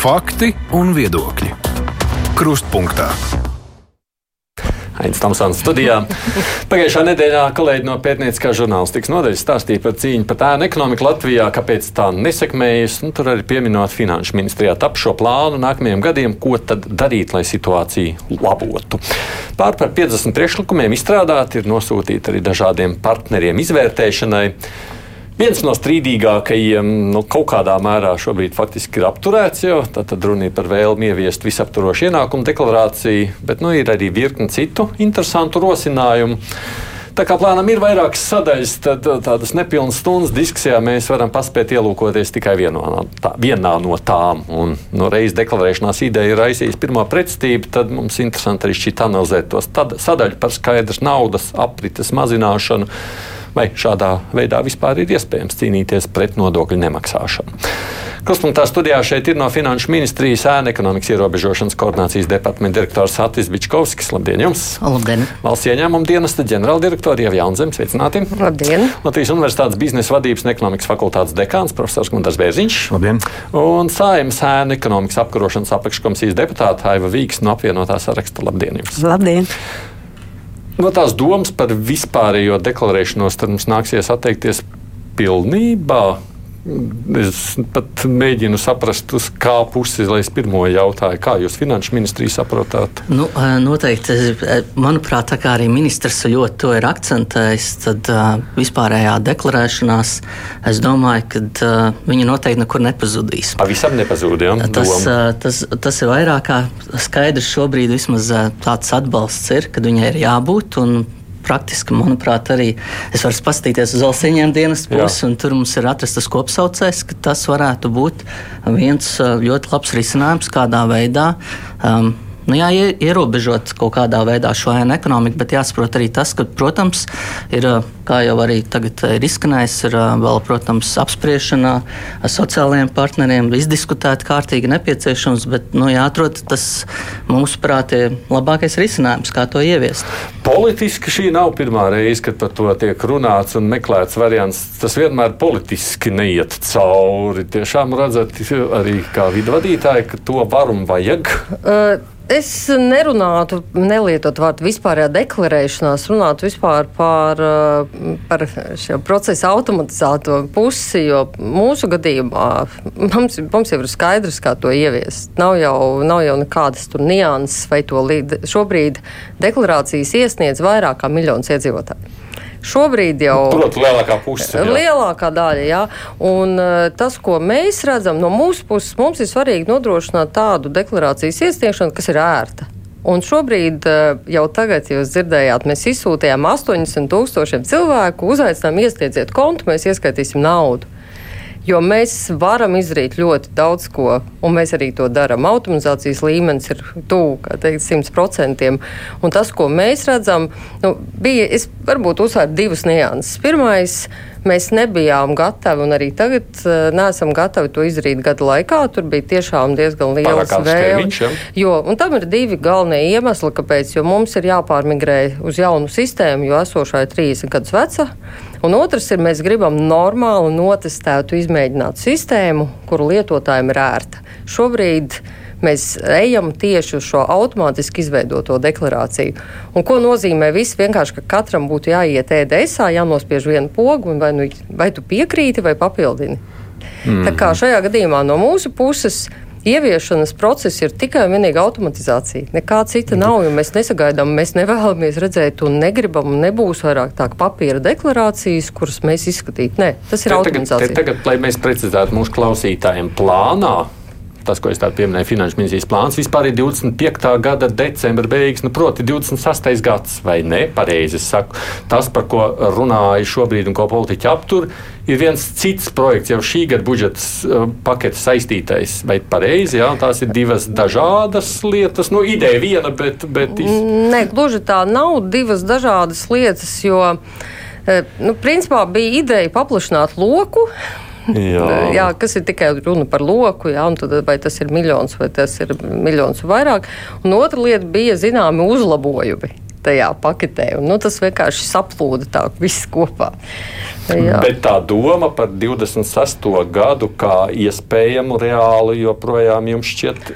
Fakti un viedokļi. Krustpunktā. Ains Tamsons studijā. Pagājušā nedēļā kolēģi no pētnieciskās žurnālistikas nodaļas stāstīja par cīņu pret ēnu ekonomiku Latvijā, kāpēc tā nesekmējas. Nu, tur arī pieminot finanšu ministrijā tap šo plānu nākamajiem gadiem, ko tad darīt, lai situāciju labotu. Pār par 50 priekšlikumiem izstrādāti, ir nosūtīti arī dažādiem partneriem izvērtēšanai. Viens no strīdīgākajiem nu, kaut kādā mērā šobrīd faktiski ir apturēts, jo tad runa ir par vēlmi ieviest visaptvarošu ienākumu deklarāciju, bet nu, ir arī virkni citu interesantu rosinājumu. Tā kā plānam ir vairākas sadaļas, tad tādas nepilnas stundas diskusijā mēs varam paspēt ielūkoties tikai vienā no, tā, vienā no tām. Un no reizes deklarēšanās ideja ir raisījusi pirmo pretstību, tad mums interesanti arī šķiet analizēt tos sadaļu par skaidras naudas aprites mazināšanu vai šādā veidā vispār ir iespējams cīnīties pret nodokļu nemaksāšanu. Kruspunktā studijā šeit ir no Finanšu ministrijas ēna ekonomikas ierobežošanas koordinācijas departamenta direktors Atis Bičkovskis. Labdien jums! Labdien! Valsts ieņēmuma dienesta ģenerāldirektori Ieva Jaunzems, sveicināti! Labdien! Latvijas Universitātes biznesa vadības un ekonomikas fakultātes dekāns profesors Gunārs Bērziņš. Labdien! Un Saimas ēna ekonomikas apkarošanas apakškomisijas deputāta Aiva Vīks no apvienotā saraksta. Labdien jums! Labdien! No tās domas par vispārējo deklarēšanos tad mums nāksies atteikties pilnībā. Es pat mēģinu saprast, uz kā pusi, lai es pirmo jautāju, kā jūs finanšu ministriju saprotat? Nu, noteikti, manuprāt, tā kā arī ministrs ļoti to ir akcentējis, tad vispārējā deklarēšanās es domāju, ka viņa noteikti nekur nepazudīs. Pavisam nepazudīs. Tas, tas, tas ir vairāk kā skaidrs šobrīd, vismaz tāds atbalsts ir, kad viņai ir jābūt. Un, praktiski, manuprāt, arī es varu paskatīties uz ieņēmuma dienas pusi, un tur mums ir atrastas kopsaucējs, ka tas varētu būt viens ļoti labs risinājums, kādā veidā. Um, nu, jā, ierobežot kaut kādā veidā šo ēnu ekonomiku, bet jāsaprot arī tas, ka, protams, ir, kā jau arī tagad ir izskanējis, ir vēl, protams, apspriešanā ar sociālajiem partneriem, izdiskutēt kārtīgi nepieciešams, bet nu, jāatrod tas, mūsuprāt, ir labākais risinājums, kā to ieviest. Politiski šī nav pirmā reize, kad par to tiek runāts un meklēts variants. Tas vienmēr politiski neiet cauri. Tiešām redzat arī kā vidvadītāji, ka to var un vajag. Uh. Es nerunātu, nelietot vārdu vispārējā deklarēšanās, runātu vispār par, par šo procesu automatizēto pusi, jo mūsu gadījumā mums, mums jau ir skaidrs, kā to ieviest. Nav jau, nav jau nekādas tur nianses, vai to līd, šobrīd deklarācijas iesniedz vairāk kā miljons iedzīvotāju. Šobrīd jau ir nu, lielākā puse. Jā. Lielākā daļa, jā. Un uh, tas, ko mēs redzam no mūsu puses, mums ir svarīgi nodrošināt tādu deklarācijas iesniegšanu, kas ir ērta. Un šobrīd, uh, jau tagad, jūs dzirdējāt, mēs izsūtījām 80 tūkstošiem cilvēku, uzaicinām iesniedziet kontu, mēs ieskaitīsim naudu. Jo mēs varam izdarīt ļoti daudz ko, un mēs arī to darām. Automatizācijas līmenis ir tuvu, kā teikt, 100%. Un tas, ko mēs redzam, nu, bija, es varbūt uzsvēru divas nianses. Pirmais, mēs nebijām gatavi, un arī tagad uh, neesam gatavi to izdarīt gada laikā. Tur bija tiešām diezgan liels vēlmes. Jo, un tam ir divi galvenie iemesli, kāpēc. Jo mums ir jāpārmigrē uz jaunu sistēmu, jo esošā ir 30 gadus veca. Un otrs ir, mēs gribam normālu, notestētu, izmēģinātu sistēmu, kuru lietotājiem ir ērta. Šobrīd mēs ejam tieši uz šo automātiski izveidoto deklarāciju. Un ko nozīmē viss? Vienkārši, ka katram būtu jāiet ēdēsā, jānospiež vienu pogu, vai, nu, vai tu piekrīti vai papildini. Mm. Tā kā šajā gadījumā no mūsu puses Ieviešanas process ir tikai un vienīgi automatizācija. Nekā cita nav, jo mēs nesagaidām, mēs nevēlamies redzēt un negribam, un nebūs vairāk tā papīra deklarācijas, kuras mēs izskatītu. Nē, tas ir te automatizācija. Tagad, te tagad, lai mēs precizētu mūsu klausītājiem plānā, tas, ko es tādu pieminēju, finanšu ministrijas plāns vispār ir 25. gada decembra beigas, nu, proti, 26. gads, vai ne? Pareizi es saku. Tas, par ko runāju šobrīd un ko politiķi aptur, ir viens cits projekts, jau šī gada budžeta uh, paketes saistītais. Vai pareizi? Jā, tās ir divas dažādas lietas. Nu, ideja viena, bet. bet iz... Nē, gluži tā nav divas dažādas lietas, jo. Eh, nu, principā bija ideja paplašināt loku, Jā. jā, kas ir tikai runa par loku, jā, tad, vai tas ir miljons vai tas ir miljons vai vairāk. Un otra lieta bija zināmi uzlabojumi. Tajā paketē. Un, nu, tas vienkārši saplūda tā viss kopā. Jā. Bet tā doma par 26. gadu kā iespējamu reāli joprojām jums šķiet.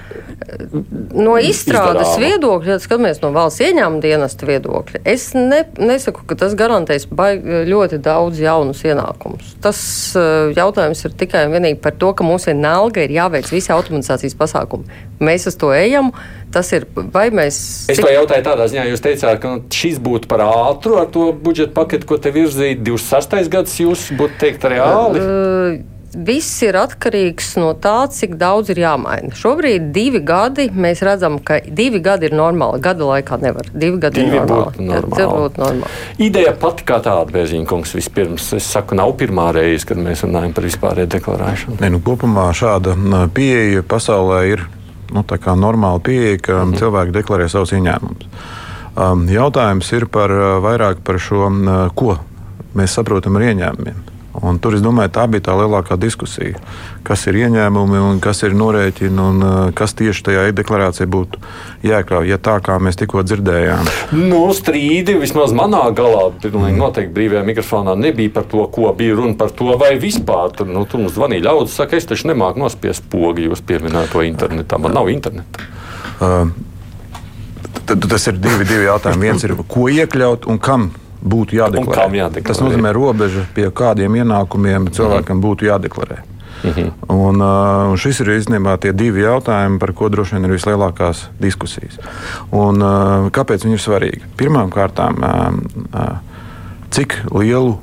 No izstrādes izdarāma. viedokļa, ja skatāmies no valsts ieņēmuma dienesta viedokļa, es ne, nesaku, ka tas garantēs ļoti daudz jaunus ienākumus. Tas uh, jautājums ir tikai un vienīgi par to, ka mums vienalga ir jāveic visi automatizācijas pasākumi. Mēs uz to ejam. Tas ir, vai mēs. Es to jautāju tādā ziņā, jūs teicāt, ka nu, šis būtu par ātru ar to budžeta paketu, ko te virzīja 26. gads. Jūs būtu teikt reāli. Uh, Viss ir atkarīgs no tā, cik daudz ir jāmaina. Šobrīd divi gadi. Mēs redzam, ka divi gadi ir normāli. Gada laikā nevar. Divi gadi Divi ir normāli. normāli. Būtu normāli. Ideja pati kā tāda, Bēziņa kungs, vispirms. Es saku, nav pirmā reize, kad mēs runājam par vispārēju deklarēšanu. Ne, nu, kopumā šāda pieeja pasaulē ir nu, normāla pieeja, ka -hmm. cilvēki deklarē savus ieņēmumus. Um, jautājums ir par, uh, vairāk par šo, um, ko mēs saprotam ar ieņēmumiem. Un tur es domāju, tā bija tā lielākā diskusija. Kas ir ieņēmumi un kas ir norēķini un uh, kas tieši tajā deklarācijā būtu jāiekļauj. Ja tā kā mēs tikko dzirdējām, Nu, strīdi vismaz manā galā, pilnīgi noteikti brīvajā mikrofonā nebija par to, ko bija runa par to, vai vispār tur, nu, tur mums zvanīja ļaudis, saka, es taču nemāku nospiest pogu jūs pieminēto internetā. Man nav interneta. uh, tas ir divi, divi jautājumi. Viens ir, ko iekļaut un kam būtu jādeklarē. Jādeklarē. Tas nozīmē robeža, pie kādiem ienākumiem cilvēkam būtu jādeklarē. Un, uh, un šis ir īstenībā tie divi jautājumi, par ko droši vien ir vislielākās diskusijas. Un, uh, kāpēc viņi ir svarīgi? Pirmkārt, uh, cik lielu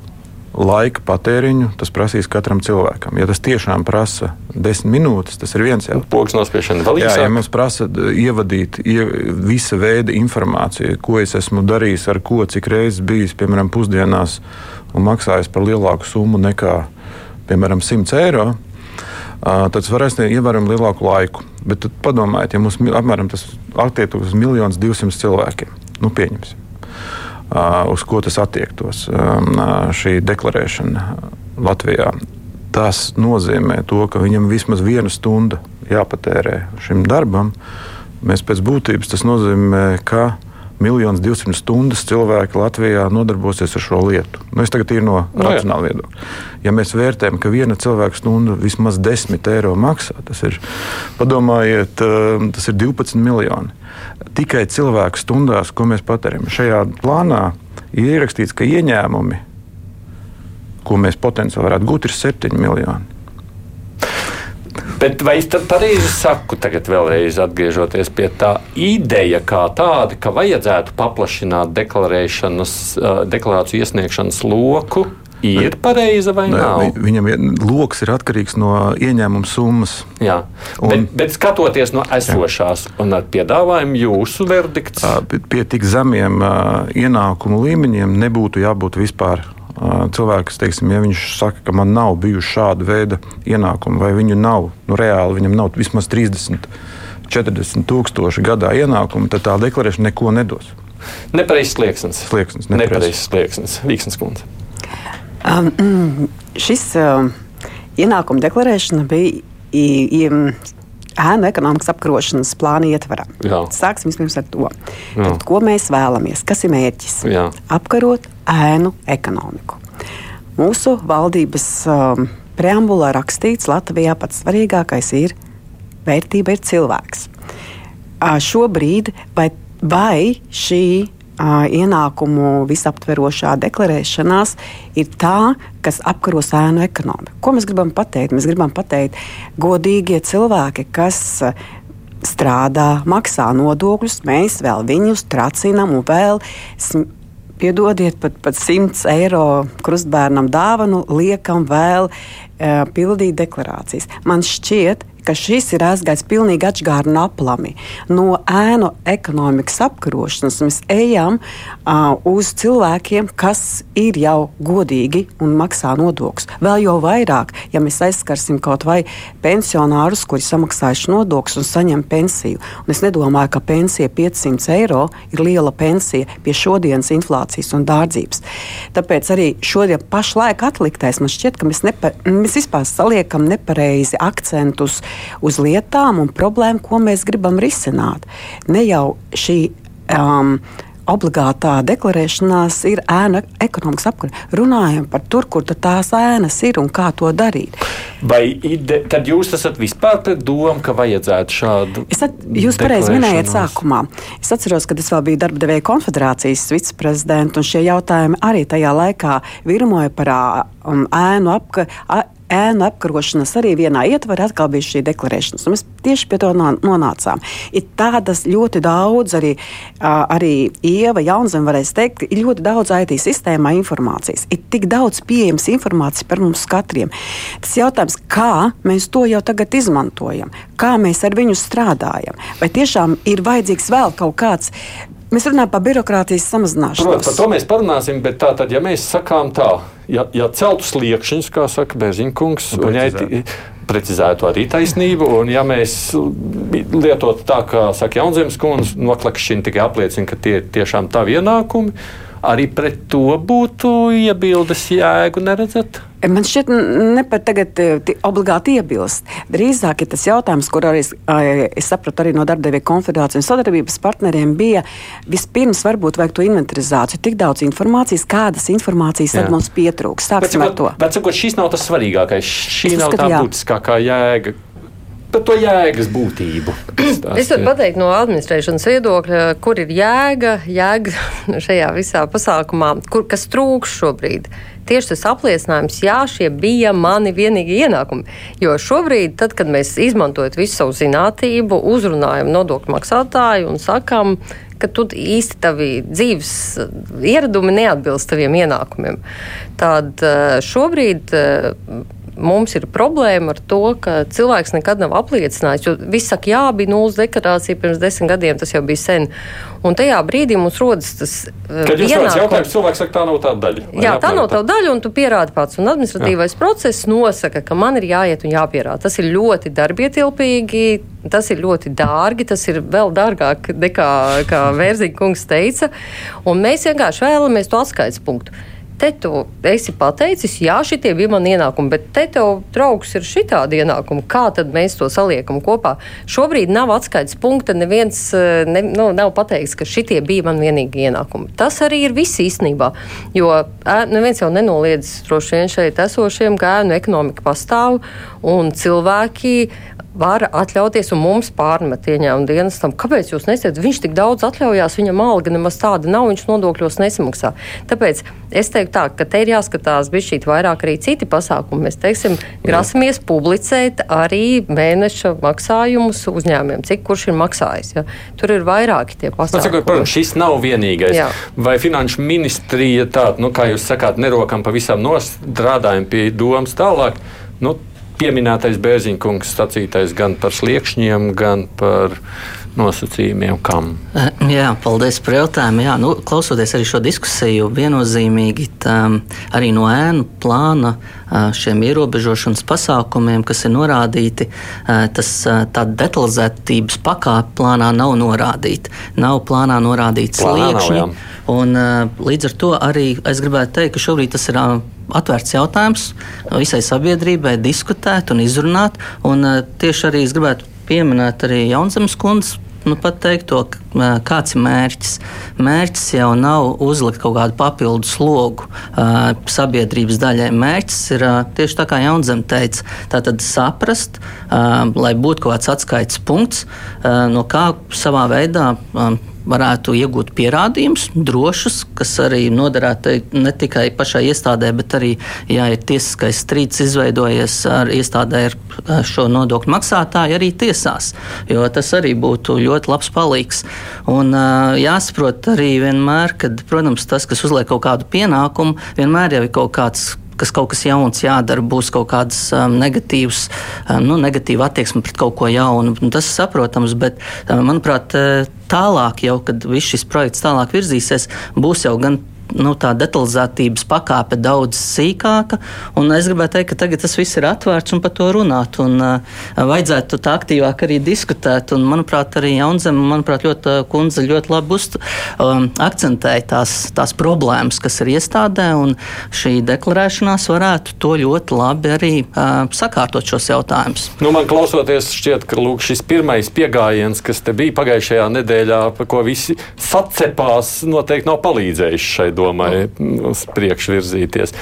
laika patēriņu tas prasīs katram cilvēkam. Ja tas tiešām prasa desmit minūtes, tas ir viens jautājums. Pogas nospiešana vēl Jā, ja īsāk. mums prasa d- ievadīt ie, visa veida informāciju, ko es esmu darījis, ar ko, cik reizes bijis, piemēram, pusdienās un maksājis par lielāku summu nekā, piemēram, 100 eiro, tad varēs ievērojami lielāku laiku. Bet padomājiet, ja mums apmēram tas attiektos uz 1 200 cilvēkiem, nu pieņemsim. Ā, Uz ko tas attiektos, ā, šī deklarēšana Latvijā? Tas nozīmē, to, ka viņam vismaz viena stunda jāpatērē šim darbam. Mēs pēc būtības tas nozīmē, ka 1 200 stundas cilvēki Latvijā nodarbosies ar šo lietu. Nu, es tagad ir no Nu, jā. racionāla viedokļa. Ja mēs vērtējam, ka viena cilvēka stunda vismaz 10 eiro maksā, tas ir, padomājiet, eh, tas ir 12 miljoni. Tikai cilvēku stundās, ko mēs patērējam. Šajā plānā ir ierakstīts, ka ieņēmumi, ko mēs potenciāli varētu gūt, ir 7 miljoni. Bet vai es tad pareizi saku, tagad vēlreiz atgriežoties pie tā ideja kā tāda, ka vajadzētu paplašināt deklarēšanas, ā, deklarāciju iesniegšanas loku? Ir pareiza vai Nē, nav? vi- Viņam loks ir atkarīgs no ieņēmuma summas. Jā, Un- bet, bet skatoties no esošās un ar piedāvājumu, jūsu verdikts. Pie, tik zemiem ienākumu līmeņiem nebūtu jābūt vispār. Cilvēks, teiksim, ja viņš saka, ka man nav bijuši šāda veida ienākumi, vai viņu nav, nu, reāli viņam nav vismaz 30, 40 tūkstoši gadā ienākumu, tad tā deklarēšana neko nedos. Nepareizs slieksnis. Slieksnis. Nepareizs slieksnis. Vīksnes kundze. Um, mm, šis um, ienākuma deklarēšana bija i- i- ēnu ekonomikas apkarošanas plāna ietvarā. Jā. Sāksim vispirms ar to. Tad, ko mēs vēlamies? Kas ir mērķis? Jā. Apkarot ēnu ekonomiku. Mūsu valdības um, preambulā rakstīts, Latvijā pats svarīgākais ir vērtība ir cilvēks. Ā, Šobrīd vai, vai šī ienākumu visaptverošā deklarēšanās ir tā, kas apkaros ēnu ekonomiku. Ko mēs gribam pateikt? Mēs gribam pateikt, godīgie cilvēki, kas strādā, maksā nodokļus, mēs vēl viņus tracinam un vēl. Piedodiet, pat, pat 100 eiro krustbērnam dāvanu liekam vēl uh, pildīt deklarācijas. Man šķiet, ka šis ir aizgājis pilnīgi atšķirīgi aplami. No ēnu ekonomikas apkarošanas mēs ejam uh, uz cilvēkiem, kas ir jau godīgi un maksā nodokļus. Vēl jau vairāk, ja mēs aizskarsim kaut vai pensionārus, kuri samaksājuši nodokļus un saņem pensiju. Un es nedomāju, ka pensija 500 eiro ir liela pensija pie šodienas inflācijas un dārdzības. Tāpēc arī šodien pašlaik atliktais man šķiet, ka mēs, nepa, mēs vispār saliekam nepareizi akcentus uz lietām un problēmu, ko mēs gribam risināt. Ne jau šī um, obligātā deklarēšanās ir ēna ekonomikas apkūra. Runājam par tur, kur tās ēnas ir un kā to darīt. Vai ide, tad jūs esat vispār pret domu, ka vajadzētu šādu? Es at, jūs pareizi minējāt sākumā. Es atceros, kad es vēl biju darba devēja konfederācijas viceprezidents, un šie jautājumi arī tajā laikā virmoja par um, ēnu apka ēnu apkarošanas arī vienā ietvarā atkal bija šī deklarēšanas. Mēs tieši pie to nonācām. Ir tādas ļoti daudz, arī, arī Ieva Jaunzem varēs teikt, ir ļoti daudz IT sistēmā informācijas. Ir tik daudz pieejamas informācijas par mums katriem. Tas jautājums, kā mēs to jau tagad izmantojam, kā mēs ar viņu strādājam. Vai tiešām ir vajadzīgs vēl kaut kāds Mēs runājam par birokrātijas samazināšanu. Protams, par to mēs parunāsim, bet tā tad, ja mēs sakām tā, ja, ja celtu sliekšņus, kā saka Bērziņkungs, un, un ja precizētu arī taisnību, un ja mēs lietotu tā, kā saka Jaunzemes kundze, noklakšķina tikai apliecina, ka tie ir tiešām tavi ienākumi, arī pret to būtu iebildes jēgu neredzēt. Man šķiet, ne pat tagad e, obligāti iebilst. Drīzāk ir tas jautājums, kur arī es sapratu arī no darbdevēja konfederācijas un sadarbības partneriem, bija vispirms varbūt vajag to inventarizāciju. Tik daudz informācijas, kādas informācijas tad mums pietrūks. Sāksim bet, ar to. Bet, sakot, šis nav tas svarīgākais. Šī es nav uzskatu, tā jā. būtiskākā jēga par to jēgas būtību. Es varu pateikt no administrēšanas viedokļa, kur ir jēga, jēga šajā visā pasākumā, kur kas trūks šobrīd. Tieši tas apliecinājums, jā, šie bija mani vienīgie ienākumi. Jo šobrīd, tad, kad mēs izmantojam visu savu zinātību, uzrunājam nodokļu maksātāju un sakām, ka tu īsti tavi dzīves ieradumi neatbilst taviem ienākumiem, tad eh, šobrīd eh, mums ir problēma ar to, ka cilvēks nekad nav apliecinājis. Jo viss saka, jā, bija nulles deklarācija pirms desmit gadiem, tas jau bija sen. Un tajā brīdī mums rodas tas. Jūs vienākums... jautājums, cilvēks saka, tā nav tā daļa. Jā, tā nav tā daļa, un tu pierādi pats. Un administratīvais jā. process nosaka, ka man ir jāiet un jāpierāda. Tas ir ļoti darbietilpīgi, tas ir ļoti dārgi, tas ir vēl dārgāk nekā Vērzīga kungs teica. Un mēs vienkārši vēlamies to atskaites punktu te tu esi pateicis, jā, šitie bija mani ienākumi, bet te tev draugs ir šitādi ienākumi. Kā tad mēs to saliekam kopā? Šobrīd nav atskaites punkta, neviens eh, ne, nu, nav pateicis, ka šitie bija man vienīgi ienākumi. Tas arī ir viss īstenībā, jo neviens jau nenoliedz droši vien šeit esošiem, ka ēnu ekonomika pastāv un cilvēki var atļauties, un mums pārmet ieņēmuma dienestam, kāpēc jūs nesiet? Viņš tik daudz atļaujās, viņam alga nemaz tāda nav, viņš nodokļos nesamaksā. Tāpēc es teiktu tā, ka te ir jāskatās bišķīt vairāk arī citi pasākumi. Mēs, teiksim, grasamies publicēt arī mēneša maksājumus uzņēmumiem, cik kurš ir maksājis. Ja? Tur ir vairāki tie pasākumi. Sakot, protams, šis nav vienīgais. Jā. Vai finanšu ministrija tāda, nu, kā jūs sakāt, nerokam pavisam nostrādājam pie domas tālāk? Nu, pieminētais Bērziņkungs sacītais gan par sliekšņiem, gan par nosacījumiem, kam. Eh, jā, paldies par jautājumu. Jā, nu, klausoties arī šo diskusiju, viennozīmīgi tā, arī no ēnu plāna eh, šiem ierobežošanas pasākumiem, kas ir norādīti, eh, tas tāda detalizētības pakāpe plānā nav norādīta. Nav plānā norādīts sliekšņi. Un, līdz ar to arī es gribētu teikt, ka šobrīd tas ir atvērts jautājums visai sabiedrībai diskutēt un izrunāt. Un, tieši arī es gribētu pieminēt arī Jaunzemes kundzes nu, pat teikt to, kāds ir mērķis. Mērķis jau nav uzlikt kaut kādu papildu slogu uh, sabiedrības daļai. Mērķis ir uh, tieši tā kā Jaunzem teica, tātad saprast, uh, lai būtu kaut kāds atskaites punkts, no kā savā veidā. Varētu iegūt pierādījumus, drošus, kas arī noderētu ne tikai pašai iestādē, bet arī, ja ir tiesiskais strīds izveidojies ar iestādē ar šo nodokļu maksātāju, arī tiesās. Jo tas arī būtu ļoti labs palīgs. Un jāsaprot arī vienmēr, ka, protams, tas, kas uzliek kaut kādu pienākumu, vienmēr jau ir kaut kāds kas kaut kas jauns jādara, būs kaut kādas um, negatīvas, um, nu, negatīva attieksme pret kaut ko jaunu. Tas ir saprotams, bet, um, manuprāt, uh, tālāk, jau, kad viss šis projekts tālāk virzīsies, būs jau gan nu, tā detalizētības pakāpe daudz sīkāka. Es gribētu teikt, ka tagad tas viss ir atvērts un par to runāt. Un, uh, vajadzētu tā aktīvāk arī diskutēt. Un, manuprāt, arī Jaunzeme, manuprāt, ļoti, kundze ļoti labi uz, um, akcentēja tās, tās problēmas, kas ir iestādē. Šī deklarēšanās varētu to ļoti labi arī uh, sakārtot šos jautājumus. Nu, man klausoties, šķiet, ka lūk, šis pirmais pieejams, kas te bija pagājušajā nedēļā, par ko visi sacepās, noteikti nav palīdzējis šai domai uz priekšu virzīties.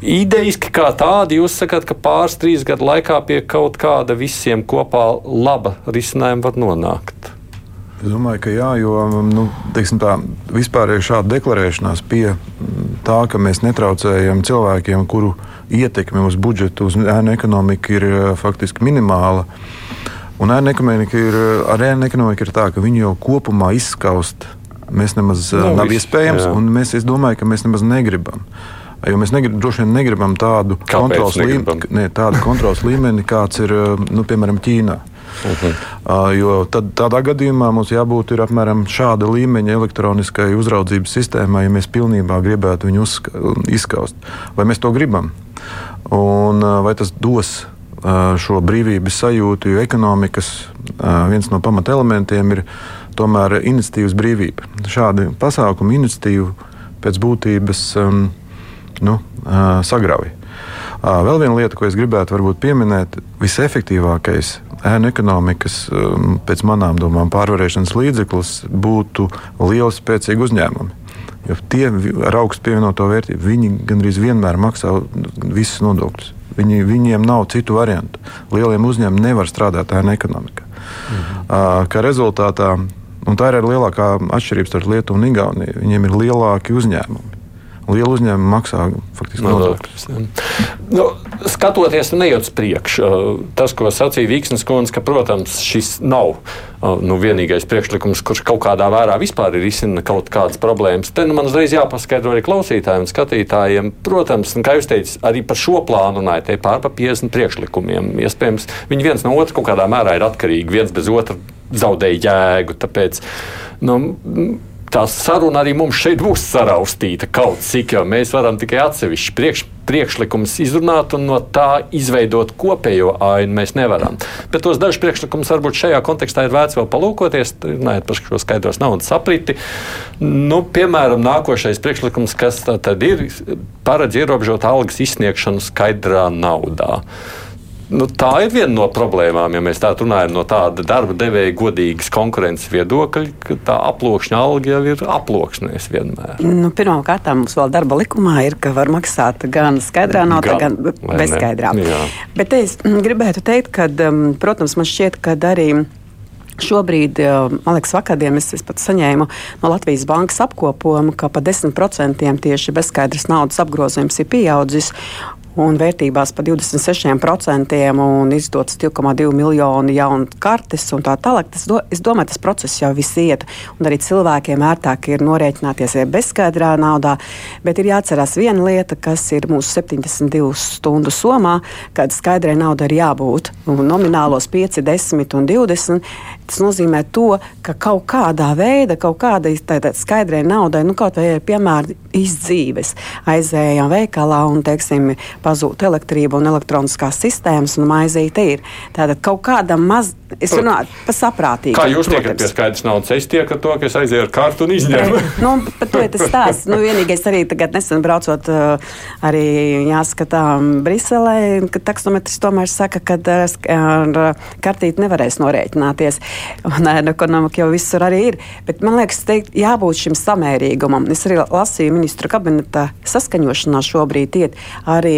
Idejiski kā tādi, jūs sakāt, ka pāris, trīs gadu laikā pie kaut kāda visiem kopā laba risinājuma var nonākt. Es domāju, ka jā, jo nu, tā, vispārēji šāda deklarēšanās pie tā, ka mēs netraucējam cilvēkiem, kuru ietekme uz budžetu, uz ēnu ekonomiku ir faktiski minimāla. Un ēnu ekonomika ir, ar ēnu ekonomiku ir tā, ka viņi jau kopumā izskaust mēs nemaz no, nav viss, iespējams, jā. un mēs, es domāju, ka mēs nemaz negribam. Jo mēs negrib, droši vien negribam tādu kontrols, līmeni, ne, tādu kontrols līmeni, kāds ir nu, piemēram Ķīnā. Uh -huh. uh, jo tad, tādā gadījumā mums jābūt apmēram šāda līmeņa elektroniskai uzraudzības sistēmai, ja mēs pilnībā gribētu viņu uzska, izskaust. Vai mēs to gribam? Un, vai tas dos šo brīvības sajūtu, jo ekonomikas viens no pamatelementiem ir tomēr iniciatīvas brīvība. Šādi pasākumi iniciatīvu pēc būtības um, nu, uh, sagrauj. Uh, vēl viena lieta, ko es gribētu varbūt pieminēt, visefektīvākais ēnu ekonomikas, um, pēc manām domām, pārvarēšanas līdzeklis būtu lieli, spēcīgi uzņēmumi. Jo tie ar augstu pievienoto vērtību, viņi gandrīz vienmēr maksā visus nodokļus. Viņi, viņiem nav citu variantu. Lieliem uzņēmumiem nevar strādāt ēnu ekonomikā. Mhm. Uh, kā rezultātā Un tā ir arī lielākā atšķirība starp Lietuvu un Igauniju. Viņiem ir lielāki uzņēmumi. Liela uzņēmuma maksā faktiski nodokļus. Nu, skatoties, nejauc priekš. Tas, ko sacīja Vīksnes kundze, ka, protams, šis nav nu, vienīgais priekšlikums, kurš kaut kādā vērā vispār ir izsina kaut kādas problēmas. Te nu, man uzreiz jāpaskaidro arī klausītājiem un skatītājiem. Protams, kā jūs teicat, arī par šo plānu runājot, te pār pa 50 priekšlikumiem. Iespējams, viņi viens no otra kaut kādā mērā ir atkarīgi, viens bez otra zaudēja jēgu. Tāpēc, nu, tā saruna arī mums šeit būs saraustīta kaut cik, jo mēs varam tikai atsevišķi priekš, priekšlikumus izrunāt un no tā izveidot kopējo ainu. Mēs nevaram. Bet tos dažus priekšlikumus varbūt šajā kontekstā ir vērts vēl palūkoties, runājot par šo skaidros naudas apriti. Nu, piemēram, nākošais priekšlikums, kas tad ir, paredz ierobežot algas izsniegšanu skaidrā naudā. Nu, tā ir viena no problēmām, ja mēs tā runājam no tāda darba devēja godīgas konkurences viedokļa, ka tā aploksņa alga jau ir aploksnēs vienmēr. Nu, Pirmkārt, mums vēl darba likumā ir, ka var maksāt gan skaidrā naudā, gan, gan bezskaidrā. Bet es gribētu teikt, ka, um, protams, man šķiet, ka arī. Šobrīd, man liekas, vakardien es, es pat saņēmu no Latvijas bankas apkopojumu, ka pa 10% tieši bezskaidras naudas apgrozījums ir pieaudzis un vērtībās pa 26% un izdotas 2,2 miljoni jaunu kartes un tā tālāk. Tas, do, es domāju, tas process jau viss iet, un arī cilvēkiem ērtāk ir norēķināties ar bezskaidrā naudā, bet ir jāatcerās viena lieta, kas ir mūsu 72 stundu somā, kad skaidrai naudai ir jābūt nominālos 5, 10 un 20. Tas nozīmē to, ka kaut kādā veidā, kaut kādai skaidrai naudai, nu, kaut vai piemēram izdzīves, aizējām veikalā un, teiksim, pazūd elektrība un elektroniskās sistēmas, un maizīte ir. Tātad kaut kāda maz, es runāju par saprātīgu. Kā jūs tiekat pie skaidrs naudas? Es tieku ar to, ka es aizēju ar kārtu un izņēmu. nu, par to ir tas stāsts. Nu, vienīgais arī tagad nesen braucot arī jāskatā Briselē, ka taksometrs tomēr saka, ka ar kartīti nevarēs norēķināties. Un ekonomika jau visur arī ir. Bet man liekas, teikt, jābūt šim samērīgumam. Es arī lasīju ministru kabineta saskaņošanā šobrīd iet arī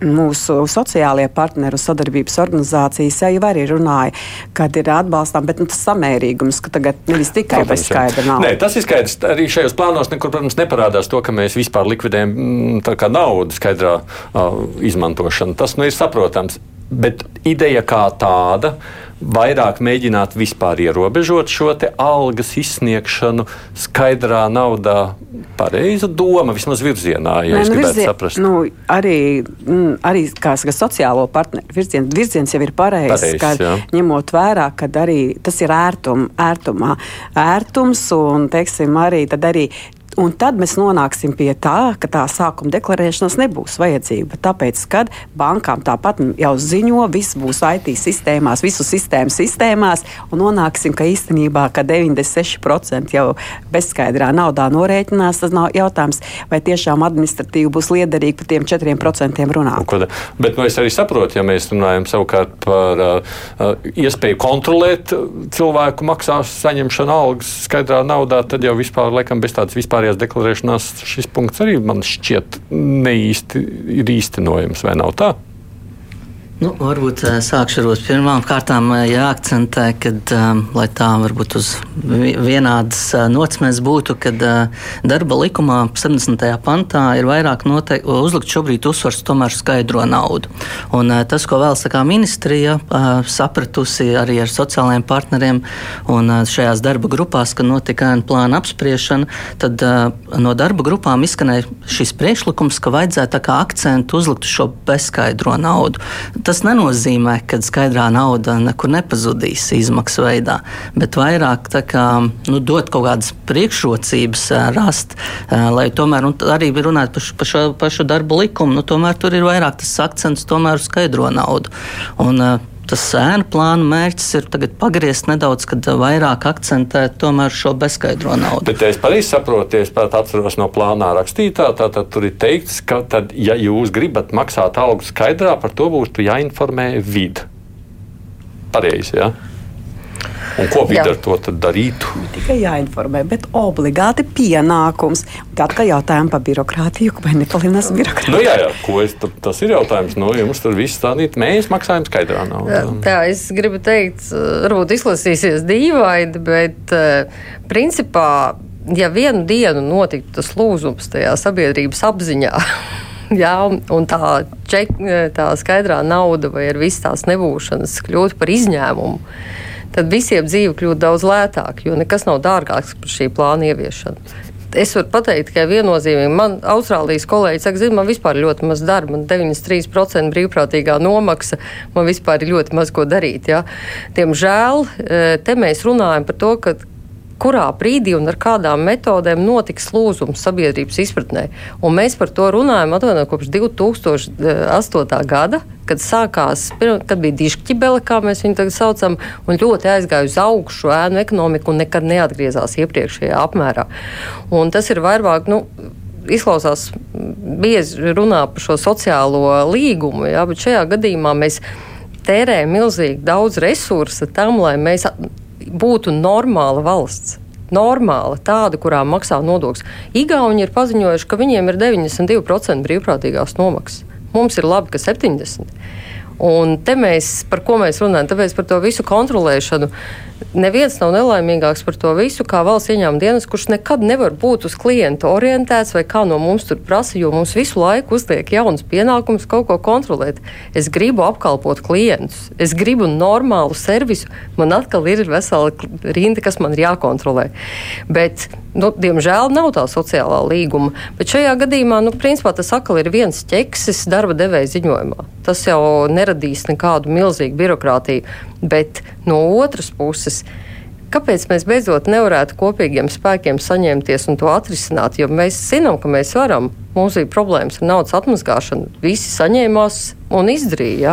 mūsu sociālie partneri un sadarbības organizācijas jau arī runāja, kad ir atbalstām, bet nu, tas samērīgums, ka tagad nevis tikai bez skaidra nav. Nē, tas ir skaidrs. Arī šajos plānos nekur, protams, neparādās to, ka mēs vispār likvidējam mm, naudu skaidrā uh, izmantošanu. Tas nu ir saprotams. Bet ideja kā tāda vairāk mēģināt vispār ierobežot šo algas izsniegšanu skaidrā naudā. Pareiza doma, vismaz virzienā, ja Nē, nu, gribētu virzien, saprast. Nu, arī, mm, arī kā saka, sociālo partneru virziens, virziens jau ir pareizs, Pareiz, ka jā. ņemot vērā, ka arī tas ir ērtum, ērtumā, ērtums un, teiksim, arī, arī Un tad mēs nonāksim pie tā, ka tā sākuma deklarēšanas nebūs vajadzība. Tāpēc, kad bankām tāpat jau ziņo, viss būs IT sistēmās, visu sistēmu sistēmās, un nonāksim, ka īstenībā ka 96% jau bezskaidrā naudā norēķinās, tas nav jautājums, vai tiešām administratīvi būs liederīgi par tiem 4% runāt. Ko, bet nu, es arī saprotu, ja mēs runājam savukārt par uh, iespēju kontrolēt cilvēku maksās saņemšanu algas skaidrā naudā, tad jau vispār, laikam, bez tādas vispārējās deklarēšanās šis punkts arī man šķiet neīsti ir īstenojams, vai nav tā? Nu, varbūt eh, sākšu ar pirmām kārtām eh, jāakcentē, ka, um, lai tā varbūt uz vienādas nocmēs būtu, kad darba likumā 70. pantā ir vairāk noteikti uzlikt šobrīd uzsvars tomēr skaidro naudu. Un tas, ko vēl saka ministrija, sapratusi arī ar sociālajiem partneriem un šajās darba grupās, kad notika plāna apspriešana, tad no darba grupām izskanēja šis priekšlikums, ka vajadzētu akcentu uzlikt šo bezskaidro naudu Tas nenozīmē, ka skaidrā nauda nekur nepazudīs izmaksu veidā, bet vairāk kā, nu, dot kaut kādas priekšrocības, rast, lai tomēr arī runājot par, par šo pašu darbu likumu, nu, tomēr tur ir vairāk tas akcents tomēr uz skaidro naudu. Un, tas ēnu plāna mērķis ir pagriezt nedaudz, kad vairāk akcentēt tomēr šo bezskaidro naudu. Bet es pareizi saprotu, es pat atceros no plānā rakstītā, tātad tur ir teikts, ka tad, ja jūs gribat maksāt algu skaidrā, par to būtu jāinformē vidi. Pareizi, jā. Ja? Un ko viņi ar to darītu? Ne tikai jāinformē, bet obligāti pienākums. Tad, kad jautājām par birokrātiju, vai nepalielinās birokrātiju? Nu, jā, jā, ko es, tas ir jautājums. Nu, jums tur viss stādīt, mēs maksājam skaidrā naudā. Tā, es gribu teikt, varbūt izklausīsies dīvaini, bet principā, ja vienu dienu notiktu tas lūzums tajā sabiedrības apziņā, jā, un tā, ček, tā skaidrā nauda vai ar visu tās nebūšanas kļūtu par izņēmumu tad visiem dzīve kļūtu daudz lētāka, jo nekas nav dārgāks par šī plāna ieviešanu. Es varu pateikt tikai viennozīmīgi. Man Austrālijas kolēģi saka, zina, man vispār ļoti maz darba, man 93% brīvprātīgā nomaksa, man vispār ir ļoti maz ko darīt. Ja? Diemžēl eh, te mēs runājam par to, ka kurā brīdī un ar kādām metodēm notiks lūzums sabiedrības izpratnē. Un mēs par to runājam atvainot kopš 2008. gada, kad sākās, kad bija dišķibele, kā mēs viņu tagad saucam, un ļoti aizgāja uz augšu ēnu ekonomiku un nekad neatgriezās iepriekšējā apmērā. Un tas ir vairāk, nu, izklausās bieži runā par šo sociālo līgumu, jā, bet šajā gadījumā mēs tērējam milzīgi daudz resursu tam, lai mēs būtu normāla valsts. Normāla, tāda, kurā maksā nodokļus. Igauni ir paziņojuši, ka viņiem ir 92% brīvprātīgās nomaksas. Mums ir labi, ka 70%. Un te mēs, par ko mēs runājam, tāpēc par to visu kontrolēšanu. Neviens nav nelaimīgāks par to visu, kā valsts ieņēmuma dienas, kurš nekad nevar būt uz klientu orientēts vai kā no mums tur prasa, jo mums visu laiku uzliek jauns pienākums kaut ko kontrolēt. Es gribu apkalpot klientus, es gribu normālu servisu, man atkal ir vesela rinda, kas man ir jākontrolē. Bet, nu, diemžēl nav tā sociālā līguma. Bet šajā gadījumā, nu, principā tas atkal ir viens ķeksis darba devēja ziņojumā. Tas jau neradīs nekādu milzīgu birokrātiju. Bet no otras puses, kāpēc mēs beidzot nevarētu kopīgiem spēkiem saņemties un to atrisināt? Jo mēs zinām, ka mēs varam. Mums ir problēmas ar naudas atmazgāšanu. Visi saņēmās un izdarīja. Ja?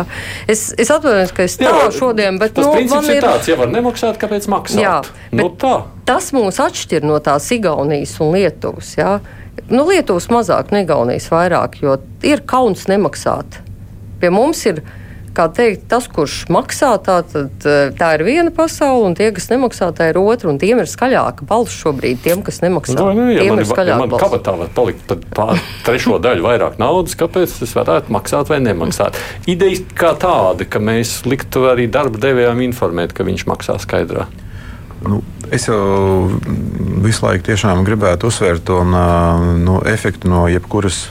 Es, es atvainojos, ka es tādu šodien, bet nu, man ir tāds, ja var nemaksāt, kāpēc maksāt? Jā, nu, tā. tas mūs atšķir no tās Igaunijas un Lietuvas. Ja? Nu, Lietuvas mazāk, no Igaunijas vairāk, jo ir kauns nemaksāt. Pie mums ir kā teikt, tas, kurš maksā, tā, tad, eh, tā ir viena pasaule, un tie, kas nemaksā, tā ir otra. Tiem ir skaļāka balss šobrīd, tiem, kas nemaksā. No, nu, ja tiem man, ir skaļāka ja man balss. Kabatā var palikt pār trešo daļu vairāk naudas, kāpēc es varētu maksāt vai nemaksāt. Ideja kā tāda, ka mēs liktu arī darba devējām informēt, ka viņš maksā skaidrā. Nu, es jau visu laiku gribētu uzsvērt to no efektu no jebkuras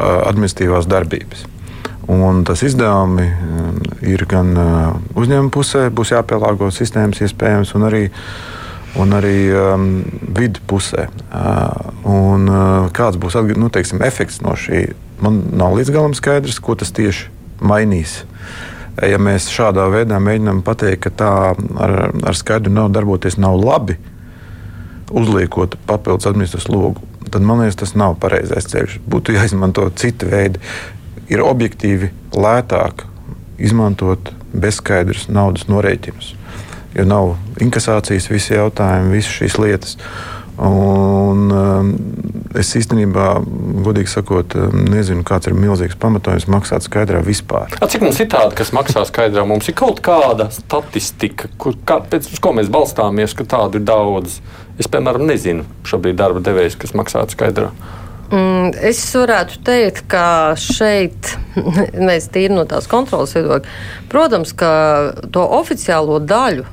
administratīvās darbības. Un tas izdevumi um, ir gan uh, uzņēmuma pusē, būs jāpielāgo sistēmas iespējams, un arī, un arī um, vidu pusē. Uh, un, uh, kāds būs nu, teiksim, efekts no šī? Man nav līdz galam skaidrs, ko tas tieši mainīs. Ja mēs šādā veidā mēģinām pateikt, ka tā ar, ar skaidru naudu darboties nav labi, uzliekot papildus administratīvu slogu, tad man liekas, tas nav pareizais ceļš. Būtu jāizmanto citi veidi. Ir objektīvi lētāk izmantot bezskaidrus naudas norēķinus, jo nav inkasācijas, visi jautājumi, visas šīs lietas. Un, um, es īstenībā, godīgi sakot, um, nezinu, kāds ir milzīgs pamatojums maksāt skaidrā vispār. A, cik mums ir tāda, kas maksā skaidrā? Mums ir kaut kāda statistika, kur, kā, pēc ko mēs balstāmies, ka tādu ir daudz. Es, piemēram, nezinu šobrīd darba devējs, kas maksātu skaidrā. Mm, es varētu teikt, ka šeit mēs tīri no tās kontrolas viedokļa. Protams, ka to oficiālo daļu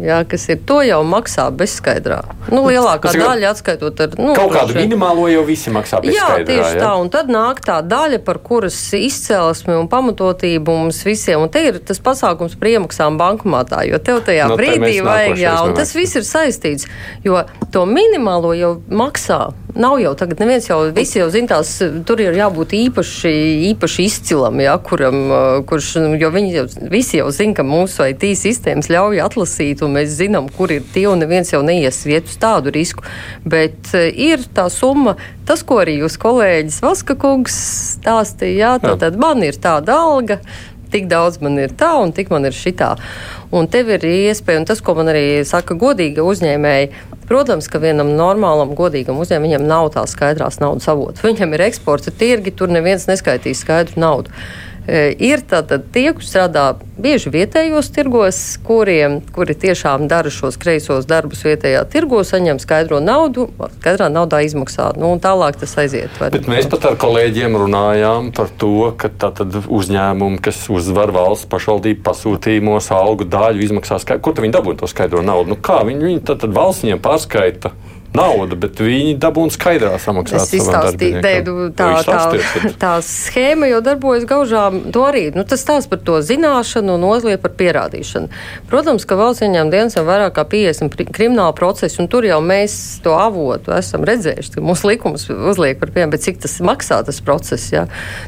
Jā, kas ir to jau maksā bezskaidrā. Nu, lielākā Tas daļa atskaitot ar nu, Kaut kādu vien- minimālo jau visi maksā bez Jā, tieši tā. Un tad nāk tā daļa, par kuras izcelsmi un pamatotību mums visiem. Un te ir tas pasākums par iemaksām bankomātā, jo tev tajā Nu, te brīdī mēs vajag, jā, un tas viss ir saistīts. Jo to minimālo jau maksā. Nav jau tagad, neviens jau, visi jau zina, tās tur ir jābūt īpaši, īpaši izcilam, jā, kuram, kurš, jo viņi jau, visi jau zina, ka mūsu IT sistēmas ļauj atlasīt, un mēs zinām, kur ir tie, un neviens jau neies vietu uz tādu risku. Bet ir tā summa, tas, ko arī jūs kolēģis Vaska kungs stāstīja, jā, Jā. tad man ir tāda alga, tik daudz man ir tā un tik man ir šitā. Un tev ir iespēja, un tas, ko man arī saka godīga uzņēmēji, protams, ka vienam normālam, godīgam uzņēmējam viņam nav tā skaidrās naudas avots. Viņam ir eksporta tirgi, tur neviens neskaitīs skaidru naudu. E, Ir tātad tie, kur strādā bieži vietējos tirgos, kuriem, kuri tiešām dara šos kreisos darbus vietējā tirgo, saņem skaidro naudu, skaidrā naudā izmaksā. Nu, tālāk tas aiziet. Bet mēs pat ar kolēģiem runājām par to, ka tātad uzņēmumi, kas uzvar valsts pašvaldību pasūtījumos, algu daļu izmaksā, skaidru, kur viņi dabūna to skaidro naudu? Nu, kā viņi, viņi tad valsts viņiem pārskaita? Naudu, bet viņi dabūna skaidrā samaksāt. Es izstāstīju, Deidu, tā, tā, tā schēma jau darbojas gaužām. To arī nu, tas stāsta par to zināšanu un otrs par pierādīšanu. Protams, ka valsts ieņēmuma dienas ir vairāk kā 50 pri- krimināla procesi, un tur jau mēs to avotu esam redzējuši. ka Mūsu likums uzliek par piemēru, bet cik tas maksā tas process. Jā.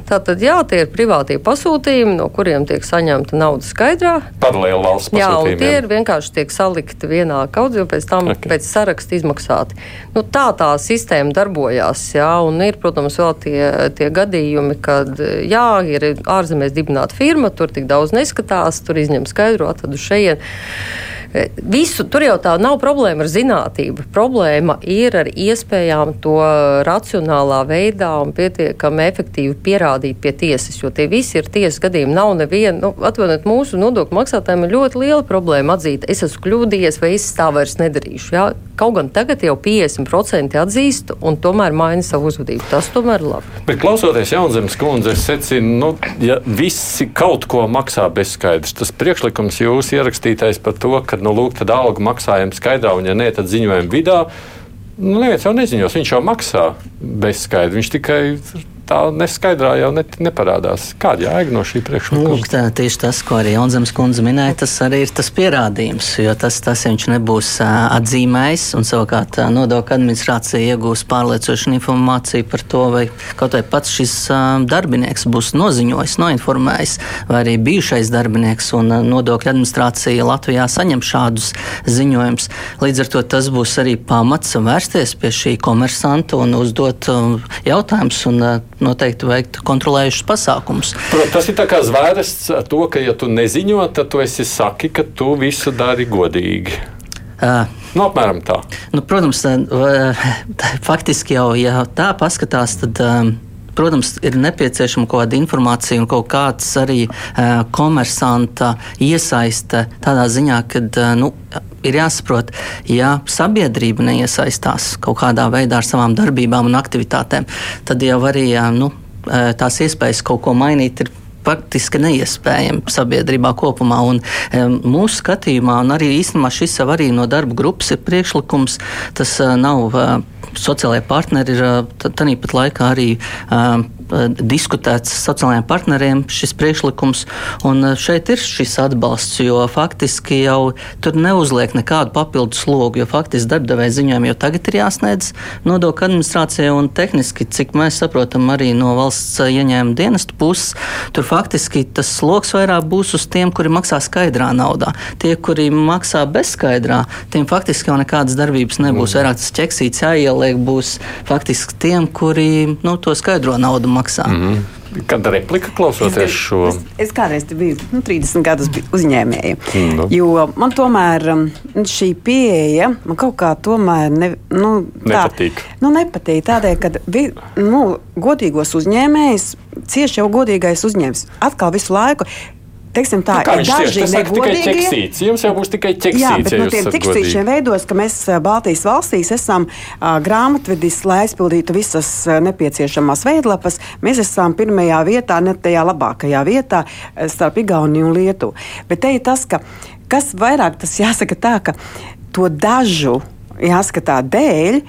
Tā tad, jā, tie ir privātie pasūtījumi, no kuriem tiek saņemta nauda skaidrā. Paralēli valsts Jā, un pasūtījumiem. tie ir vienkārši tiek salikti vienā kaudzē, un pēc tam Ok. okay. pēc saraksta izmaksāti. Nu, tā tā sistēma darbojās. Jā, un ir, protams, vēl tie, tie gadījumi, kad jā, ir ārzemēs dibināta firma, tur tik daudz neskatās, tur izņem skaidro, atvadu šeit. Visu, tur jau tā nav problēma ar zinātību. Problēma ir ar iespējām to racionālā veidā un pietiekami efektīvi pierādīt pie tiesas. Jo tie visi ir tiesas gadījumi. Nav neviena, nu, atvainojiet, mūsu nodokļu maksātājiem ir ļoti liela problēma atzīt, es esmu kļūdījies vai es tā vairs nedarīšu. Jā? Kaut gan tagad jau 50% atzīst un tomēr maina savu uzvedību. Tas tomēr ir labi. Bet klausoties Jaunzemes kundze, es secinu, nu, ja visi kaut ko maksā bezskaidrs, tas priekšlikums jūs ierakstītais par to, ka, nu, lūk, tad algu maksājam skaidrā, un ja nē, tad ziņojam vidā. Nu, neviens jau neziņos, viņš jau maksā bezskaidri. Viņš tikai tā neskaidrā jau net, neparādās. Kāda jēga no šī priekšlikuma? lūk, tā, tieši tas, ko arī Jaunzemes kundze minēja, tas arī ir tas pierādījums. Jo tas, tas ja viņš nebūs atzīmējis, un savukārt nodokļu administrācija iegūs pārliecinošu informāciju par to, vai kaut vai pats šis darbinieks būs noziņojis, noinformējis, vai arī bijušais darbinieks, un nodokļu administrācija Latvijā saņem šādus ziņojumus. Līdz ar to tas būs arī pamats vērsties pie šī komersanta un uzdot jautājumus un noteikti veikt kontrolējušus pasākumus. Tas ir tā kā zvērsts ar to, ka, ja tu neziņo, tad tu esi saki, ka tu visu dari godīgi. Uh, Nu, apmēram tā. Nu, protams, tā, faktiski jau ja tā paskatās, tad. Um, Protams, ir nepieciešama kaut kāda informācija un kaut kāds arī uh, komersanta iesaiste tādā ziņā, ka uh, nu, ir jāsaprot, ja sabiedrība neiesaistās kaut kādā veidā ar savām darbībām un aktivitātēm, tad jau arī uh, nu, tās iespējas kaut ko mainīt ir faktiski neiespējami sabiedrībā kopumā. Un, um, mūsu skatījumā, un arī īstenībā šis jau arī no darba grupas ir priekšlikums, tas uh, nav. Uh, Sociālajie partneri ir uh, tāpat laikā arī uh, diskutēts sociālajiem partneriem šis priekšlikums, un uh, šeit ir šis atbalsts, jo faktiski jau tur neuzliek nekādu papildus slogu, jo faktiski darbdevēja ziņojumi jau tagad ir jāsniedz nodokļu administrācijai, un tehniski, cik mēs saprotam, arī no valsts ieņēmuma dienesta puses, tur faktiski tas sloks vairāk būs uz tiem, kuri maksā skaidrā naudā. Tie, kuri maksā bezskaidrā, tiem faktiski jau nekādas darbības nebūs. Mm. Vairāk tas ķeksīts jāieliek būs faktiski tiem, kuri nu, to skaidro naudu maksā. Mm -hmm. Kāda replika klausoties es, šo? Es, es kādreiz biju nu, 30 gadus uzņēmēja. Mm, nu. Jo man tomēr um, šī pieeja, man kaut kā tomēr ne, nu, tā, nepatīk. Nu, nepatīk tādēļ, ka vi, nu, godīgos uzņēmējus cieši jau godīgais uzņēmējs. Atkal visu laiku teiksim, tā, nu, ir daži negodīgi. Jums jau būs tikai ķeksīts. Jā, bet no tiem ķeksīšiem veidos, ka mēs Baltijas valstīs esam uh, grāmatvedis, lai aizpildītu visas nepieciešamās veidlapas. Mēs esam pirmajā vietā, ne tajā labākajā vietā starp Igauniju un Lietuvu. Bet te ir tas, ka kas vairāk tas jāsaka tā, ka to dažu jāskatā dēļ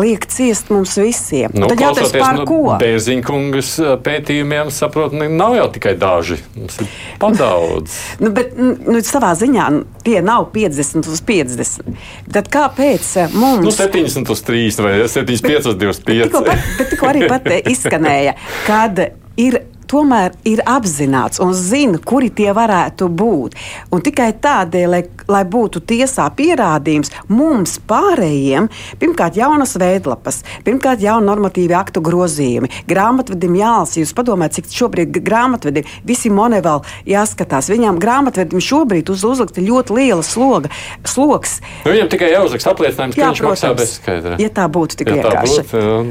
liek ciest mums visiem. Nu, Tad jautājums par no ko? Bērziņkungas pētījumiem saprot, nav jau tikai daži. Mums ir padaudz. nu, bet nu, savā ziņā tie nav 50 uz 50. Tad kāpēc mums? Nu, 70 uz 3 vai 75 uz 25. Bet, bet tikko arī pat izskanēja, kad ir tomēr ir apzināts un zina, kuri tie varētu būt. Un tikai tādēļ, lai, lai būtu tiesā pierādījums mums pārējiem, pirmkārt, jaunas veidlapas, pirmkārt, jaunu normatīvu aktu grozījumi, grāmatvedim jālasa. Jūs padomājat, cik šobrīd grāmatvedim visi monēvēl jāskatās. Viņām grāmatvedim šobrīd uz uzlikta ļoti liela sloga, sloks. Nu, viņam tikai jāuzliks apliecinājums, ka Jā, viņš protams, maksā bezskaidrā. Ja tā būtu tik ja vienkārši.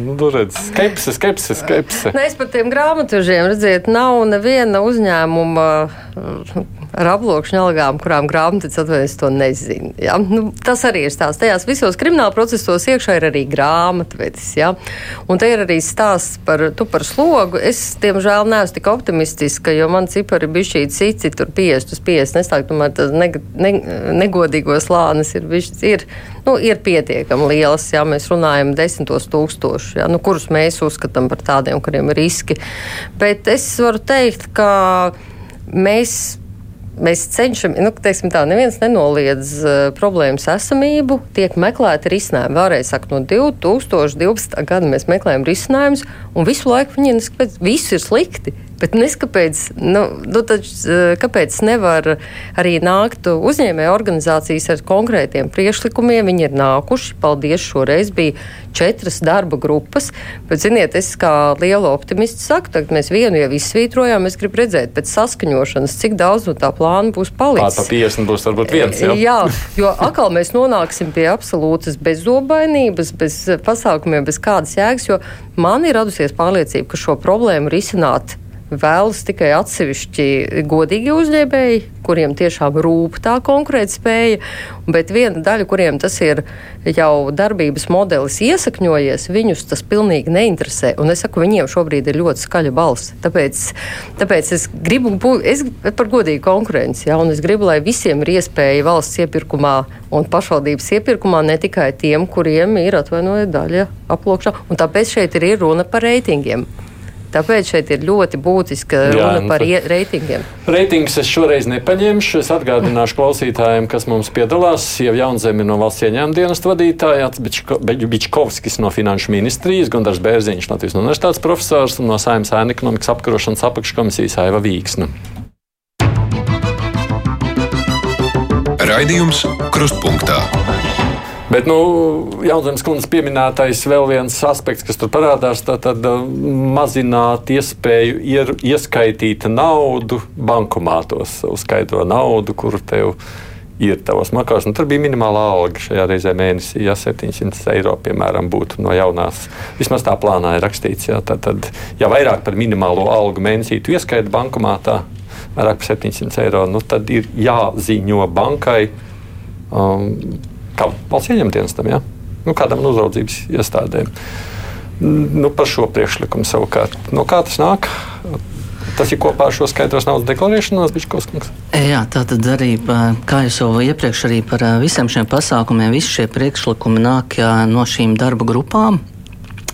Nu, redz, skepse, skepse, skepse. Nē, es par tiem grāmatvežiem redzēju redziet, nav neviena uzņēmuma ar aploksņa algām, kurām grāmatvedis atvainojas, to nezina. Ja? Nu, tas arī ir stāsts. Tajās visos krimināla procesos iekšā ir arī grāmatvedis. Ja? Un te ir arī stāsts par, tu, par slogu. Es, diemžēl, neesmu tik optimistiska, jo man cipari bija šī citi, tur 50 uz 50. Es tā domāju, tas ne, ne, negodīgos lānis ir, bišķi, ir, nu, ir pietiekami liels. Ja? Mēs runājam desmitos tūkstošus, ja? nu, kurus mēs uzskatām par tādiem, kuriem ir riski. Bet es varu teikt, ka mēs mēs cenšamies, nu, teiksim tā, neviens nenoliedz uh, problēmas esamību, tiek meklēti risinājumi. Vēlreiz saku, no 2012. gada mēs meklējam risinājumus, un visu laiku viņi neskatās, viss ir slikti. Bet neskapēc, nu, nu, tad, eh, kāpēc nevar arī nākt uzņēmēju organizācijas ar konkrētiem priekšlikumiem? Viņi ir nākuši, paldies, šoreiz bija četras darba grupas. Bet, ziniet, es kā liela optimista saku, tagad mēs vienu jau izsvītrojām. Es gribu redzēt pēc saskaņošanas, cik daudz no tā plāna būs palicis. Tā pa 50 būs varbūt viens. Jā, jā jo atkal mēs nonāksim pie absolūtas bezzobainības, bez pasākumiem, bez kādas jēgas, jo man ir radusies pārliecība, ka šo problēmu risināt vēlas tikai atsevišķi godīgi uzņēmēji, kuriem tiešām rūp tā konkurētspēja, bet viena daļa, kuriem tas ir jau darbības modelis iesakņojies, viņus tas pilnīgi neinteresē. Un es saku, viņiem šobrīd ir ļoti skaļa balss. Tāpēc, tāpēc es gribu būt es par godīgu konkurenci, ja, un es gribu, lai visiem ir iespēja valsts iepirkumā un pašvaldības iepirkumā, ne tikai tiem, kuriem ir atvainoja daļa aploksā. Un tāpēc šeit ir runa par reitingiem. Tāpēc šeit ir ļoti būtiska runa nu, par reitingiem. Reitingus es šoreiz nepaņemšu. Es atgādināšu klausītājiem, kas mums piedalās. Jau Jaunzemi no valsts ieņēmuma dienas vadītāja, Bičkovskis no Finanšu ministrijas, Gundars Bērziņš, Latvijas universitātes profesors un no Saimnes ēna ekonomikas apkarošanas apakškomisijas Aiva Vīksna. Raidījums Krustpunktā. Bet, nu, Jaunzemes kundzes pieminētais vēl viens aspekts, kas tur parādās, tad uh, mazināt iespēju ier, ieskaitīt naudu bankomātos, skaidro naudu, kur tev ir tavos makās. Un tur bija minimālā alga šajā reizē mēnesī, ja 700 eiro, piemēram, būtu no jaunās. Vismaz tā plānā ir rakstīts, ja, tad, tad, ja vairāk par minimālo algu mēnesī tu ieskaiti bankomātā, vairāk par 700 eiro, nu, tad ir jāziņo bankai. Um, kā valsts ieņemtdienestam, ja? nu, kādam no uzraudzības iestādēm. Nu, par šo priekšlikumu savukārt, no kā tas nāk? Tas ir kopā ar šo skaidros naudas deklarēšanos, Biškovs. Jā, tā tad arī, kā jau iepriekš, arī par visiem šiem pasākumiem, visi šie priekšlikumi nāk no šīm darba grupām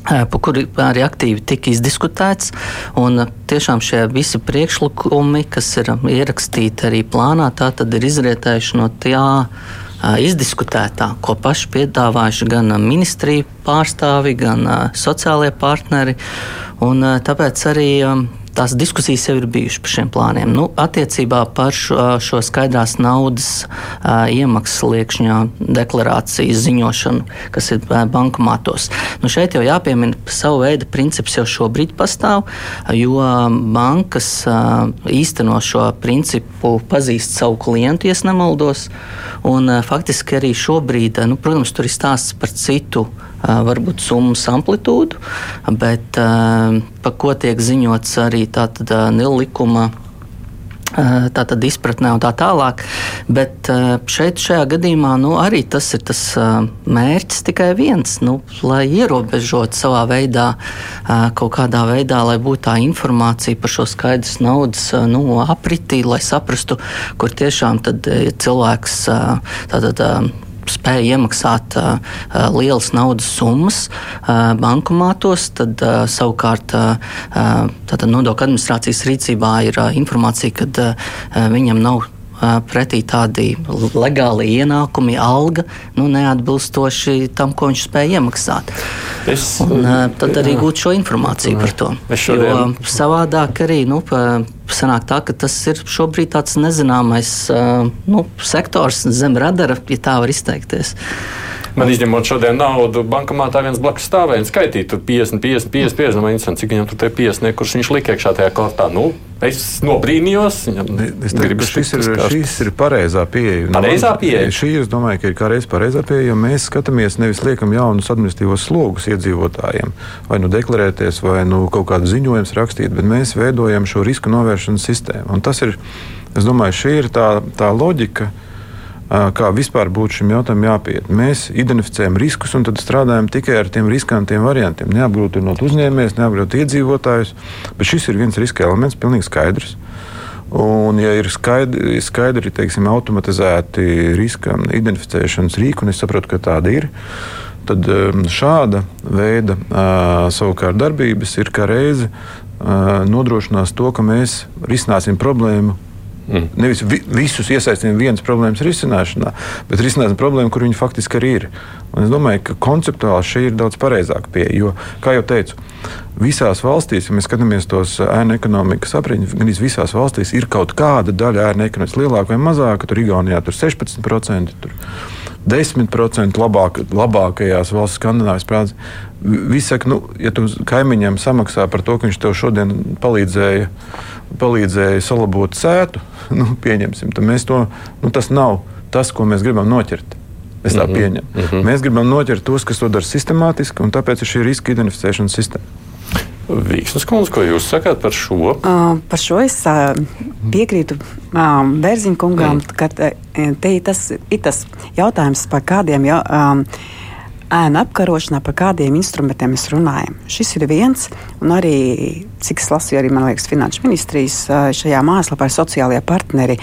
par kuri arī aktīvi tika izdiskutēts. Tiešām šie visi priekšlikumi, kas ir ierakstīti arī plānā, tā tad ir izrietējuši no tā izdiskutētā, ko paši piedāvājuši gan ministriju pārstāvi, gan sociālie partneri. Un, tāpēc arī tās diskusijas jau ir bijušas par šiem plāniem. Nu, attiecībā par šo, šo skaidrās naudas uh, iemaksas liekšņā deklarācijas ziņošanu, kas ir uh, bankomātos. Nu, šeit jau jāpiemina, savu veidu princips jau šobrīd pastāv, jo bankas uh, īsteno šo principu pazīst savu klientu, ja nemaldos. Un, faktiski arī šobrīd, nu, protams, tur ir stāsts par citu varbūt summas amplitūdu, bet par ko tiek ziņots arī tātad nil likuma tātad izpratnē un tā tālāk. Bet šeit, šajā gadījumā, nu, arī tas ir tas mērķis tikai viens, nu, lai ierobežotu savā veidā, kaut kādā veidā, lai būtu tā informācija par šo skaidrs naudas nu, apritī, lai saprastu, kur tiešām tad cilvēks tātad spēja iemaksāt uh, lielas naudas summas uh, bankomātos, tad uh, savukārt uh, nodokļu administrācijas rīcībā ir uh, informācija, ka uh, viņam nav pretī tādi legāli ienākumi, alga nu, neatbilstoši tam, ko viņš spēja iemaksāt. Es, un, tad arī gūt šo informāciju jā. par to. Jo savādāk arī nu, sanāk tā, ka tas ir šobrīd tāds nezināmais nu, sektors zem radara, ja tā var izteikties. Man izņemot šodien naudu, bankomātā viens blakus stāvēja un skaitīja tur 50, 50, 50, 50. Man interesanti, cik viņam tur tie 50, kurš viņš lika iekšā tajā kortā. Nu, es nobrīnījos. Es teiktu, šis ir, šis ir pareizā pieeja. Pareizā pieeja. Šī, es domāju, ka ir kā reiz pareizā pieeja, jo mēs skatāmies nevis liekam jaunus administratīvos slogus iedzīvotājiem, vai nu deklarēties, vai nu kaut kādu ziņojumu rakstīt, bet mēs veidojam šo risku novēršanas sistēmu. Un tas ir, es domāju, šī ir tā, tā loģika kā vispār būtu šim jautājumam jāpiet. Mēs identificējam riskus un tad strādājam tikai ar tiem riskantiem variantiem. Neapgrūtinot uzņēmējus, neapgrūtinot iedzīvotājus, bet šis ir viens riska elements, pilnīgi skaidrs. Un, ja ir skaidri, skaidri teiksim, automatizēti riska identificēšanas rīki, un es saprotu, ka tāda ir, tad šāda veida savukārt darbības ir kā reize nodrošinās to, ka mēs risināsim problēmu Mm. Nevis vi, visus iesaistīt vienas problēmas risināšanā, bet risināt problēmu, kur viņi faktiski arī ir. Un es domāju, ka konceptuāli šī ir daudz pareizāka pieeja. Jo, kā jau teicu, visās valstīs, ja mēs skatāmies tos ēnu ekonomikas aprēķinus, gan visās valstīs ir kaut kāda daļa ēnu ekonomikas lielāka vai mazāka. Tur Igaunijā tur 16%. Tur 10% labāk, labākajās valsts skandināvijas prātā. Visi saka, nu, ja tu kaimiņam samaksā par to, ka viņš tev šodien palīdzēja, palīdzēja salabot sētu, nu, pieņemsim, tad mēs to, nu, tas nav tas, ko mēs gribam noķert. Es tā mm -hmm. pieņemu. Mm -hmm. Mēs gribam noķert tos, kas to dara sistemātiski, un tāpēc ir šī riska identificēšanas sistēma. Vīksnes kundze, ko jūs sakāt par šo? Uh, par šo es uh, piekrītu uh, Bērziņa kungam, mm. ka te ir tas, ir tas jautājums par kādiem. Ja, um, ēnu apkarošanā, par kādiem instrumentiem mēs runājam. Šis ir viens, un arī, cik es lasīju, arī liekas, Finanšu ministrijas šajā mājaslapā sociālajie partneri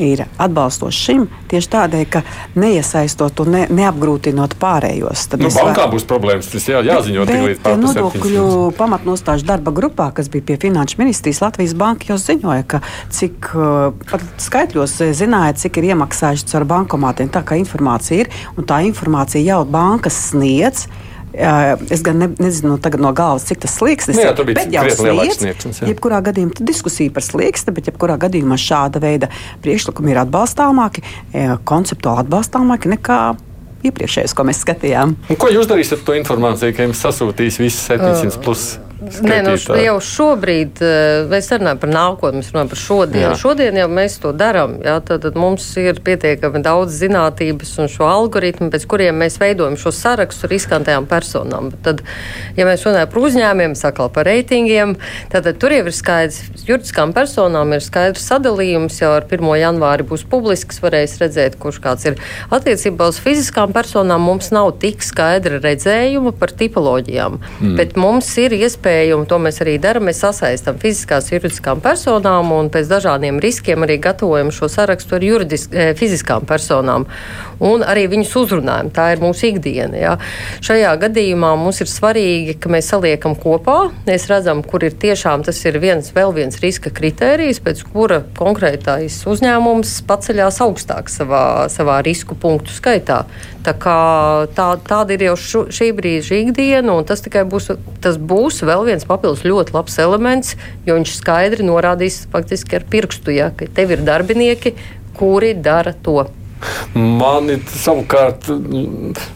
ir atbalstoši šim tieši tādēļ, ka neiesaistot un ne, neapgrūtinot pārējos. Tad nu, bankā var... būs problēmas, tas jā, jāziņo tik līdz pār nodokļu pamatnostāžu darba grupā, kas bija pie Finanšu ministrijas, Latvijas banka jau ziņoja, ka cik pat skaitļos zināja, cik ir iemaksājuši caur bankomātiem, tā kā informācija ir, un tā informācija jau bankas sniedz. Es gan ne, nezinu no galvas, cik tas slieksnis ir. Bet jau sniedz, jebkurā gadījumā diskusija par slieksni, bet jebkurā gadījumā šāda veida priekšlikumi ir atbalstāmāki, konceptuāli atbalstāmāki nekā iepriekšējais, ko mēs skatījām. Un ko jūs darīsiet ar to informāciju, ka jums sasūtīs visas 700 plus? Nē, nu, jau šobrīd eh, mēs runājam par nākotni, mēs runājam par šodienu. Jā. Šodien jau mēs to darām. Tad, tad mums ir pietiekami daudz zinātības un šo algoritmu, pēc kuriem mēs veidojam šo sarakstu riskantajām personām. Bet tad, ja mēs runājam par uzņēmumiem, sakal par reitingiem, tad, tad tur jau ir skaidrs, juridiskām personām ir skaidrs sadalījums. Jau ar 1. janvāri būs publisks, varēs redzēt, kurš kāds ir attiecībā uz fiziskām personām. Mums nav tik skaidra redzējuma par tipoloģijām, mm. bet mums ir iespēja iespēju, un to mēs arī darām. Mēs sasaistām fiziskās, juridiskām personām un pēc dažādiem riskiem arī gatavojam šo sarakstu ar juridisk, eh, fiziskām personām. Un arī viņus uzrunājam. Tā ir mūsu ikdiena. Ja. Šajā gadījumā mums ir svarīgi, ka mēs saliekam kopā. Mēs redzam, kur ir tiešām tas ir viens, vēl viens riska kritērijs, pēc kura konkrētais uzņēmums paceļās augstāk savā, savā risku punktu skaitā. Tā kā, tā, tāda ir jau šu, šī brīža ikdiena, un tas tikai būs, tas būs vēl vēl viens papildus ļoti labs elements, jo viņš skaidri norādīs faktiski ar pirkstu, ja, ka tev ir darbinieki, kuri dara to. Mani savukārt,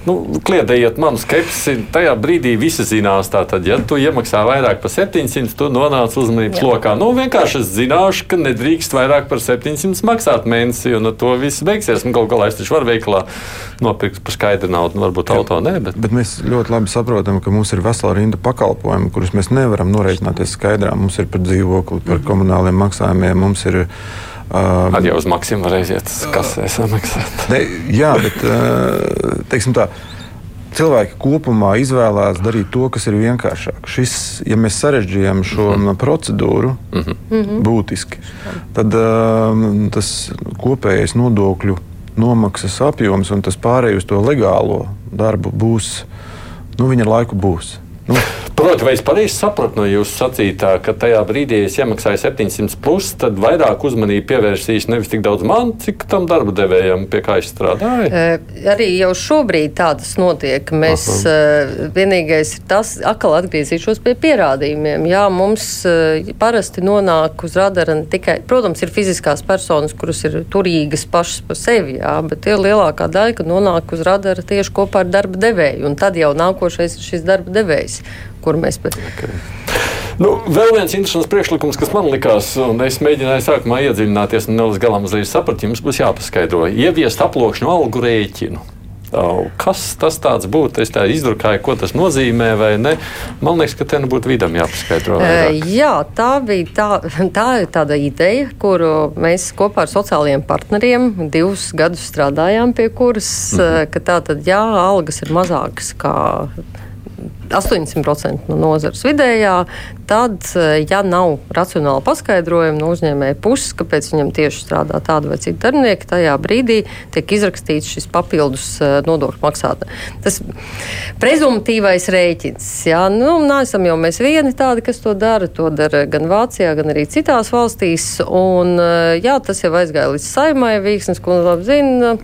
nu, kliedējiet manu skepsi. Tajā brīdī visi zinās, tātad, ja tu iemaksā vairāk par 700, tu nonāc uzmanības Jā. lokā. Nu, vienkārši es zināšu, ka nedrīkst vairāk par 700 maksāt mēnesī, un to viss beigsies. Galu galā es taču varu veikalā nopirkt par skaidru naudu, varbūt auto nē. Bet... bet mēs ļoti labi saprotam, ka mums ir vesela rinda pakalpojumu, kurus mēs nevaram norēķināties skaidrā. Mums ir par dzīvokli, par komunāliem maksājumiem, mums ir Um, Tad jau uz maksimumu varēs iet, kas samaksāt. Ne, jā, bet teiksim tā. Cilvēki kopumā izvēlās darīt to, kas ir vienkāršāk. Šis, ja mēs sarežģījām šo mm -hmm. procedūru mm -hmm. būtiski, tad um, tas kopējais nodokļu nomaksas apjoms un tas pārējais uz to legālo darbu būs, nu, viņa laiku būs. Nu, Protams, vai es pareizi sapratu no jūsu sacītā, ka tajā brīdī, ja es iemaksāju 700, plus, tad vairāk uzmanību pievērsīs nevis tik daudz man, cik tam darba devējam, pie kā es strādāju? E, arī jau šobrīd tādas notiek. Mēs Aha. vienīgais ir tas, atkal atgriezīšos pie pierādījumiem. Jā, mums parasti nonāk uz radara tikai, protams, ir fiziskās personas, kuras ir turīgas pašas par sevi, jā, bet lielākā daļa, nonāk uz radara tieši kopā ar darba devēju. Un tad jau nākošais ir šis darba devējs kur mēs. Okay. Nu, vēl viens interesants priekšlikums, kas man likās, un es mēģināju sākumā iedziļināties, un līdz galam uzreiz sapratu, jums būs jāpaskaidro. Ieviest aploksņu algu rēķinu. Kas tas būtu? Es tā izdrukāju, ko tas nozīmē, vai ne. Man liekas, ka te nu būtu vidam jāpaskaidro. Vairāk. Jā, tā bija tā, tā ir tāda ideja, kuru mēs kopā ar sociālajiem partneriem divus gadus strādājām pie kuras, mm -hmm. ka tā tad jā, algas ir mazākas kā 80% no nozares vidējā, tad, eh, ja nav racionāla paskaidrojuma no uzņēmēja puses, kāpēc viņam tieši strādā tāda vai cita darbinieka, tajā brīdī tiek izrakstīts šis papildus eh, nodokļu maksātājs. Tas prezumtīvais rēķins. Jā, nu, neesam jau mēs vieni tādi, kas to dara. To dara gan Vācijā, gan arī citās valstīs. Un, eh, jā, tas jau aizgāja līdz saimai, Vīksnes kundze labi zina.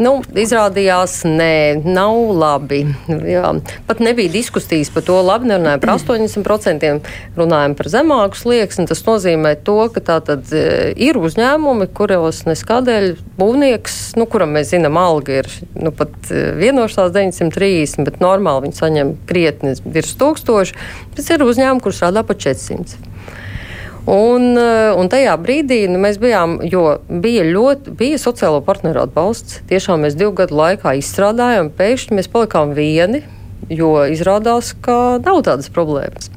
Nu, izrādījās, nē, nav labi. Jā. Pat nebija diskusijas par to, labi, nerunājām par 80%, runājām par zemāku slieksni. Tas nozīmē to, ka tā tad e, ir uzņēmumi, kuros neskādēļ būvnieks, nu, kuram mēs zinām, alga ir nu, pat e, vienošanās 930, bet normāli viņi saņem krietni virs tūkstoši. Tas ir uzņēmumi, kurš strādā pa 400. Un, eh, un tajā brīdī nu, mēs bijām, jo bija ļoti, bija sociālo partneru atbalsts. Tiešām mēs divu gadu laikā izstrādājām, pēkšņi mēs palikām vieni, jo izrādās, ka nav tādas problēmas.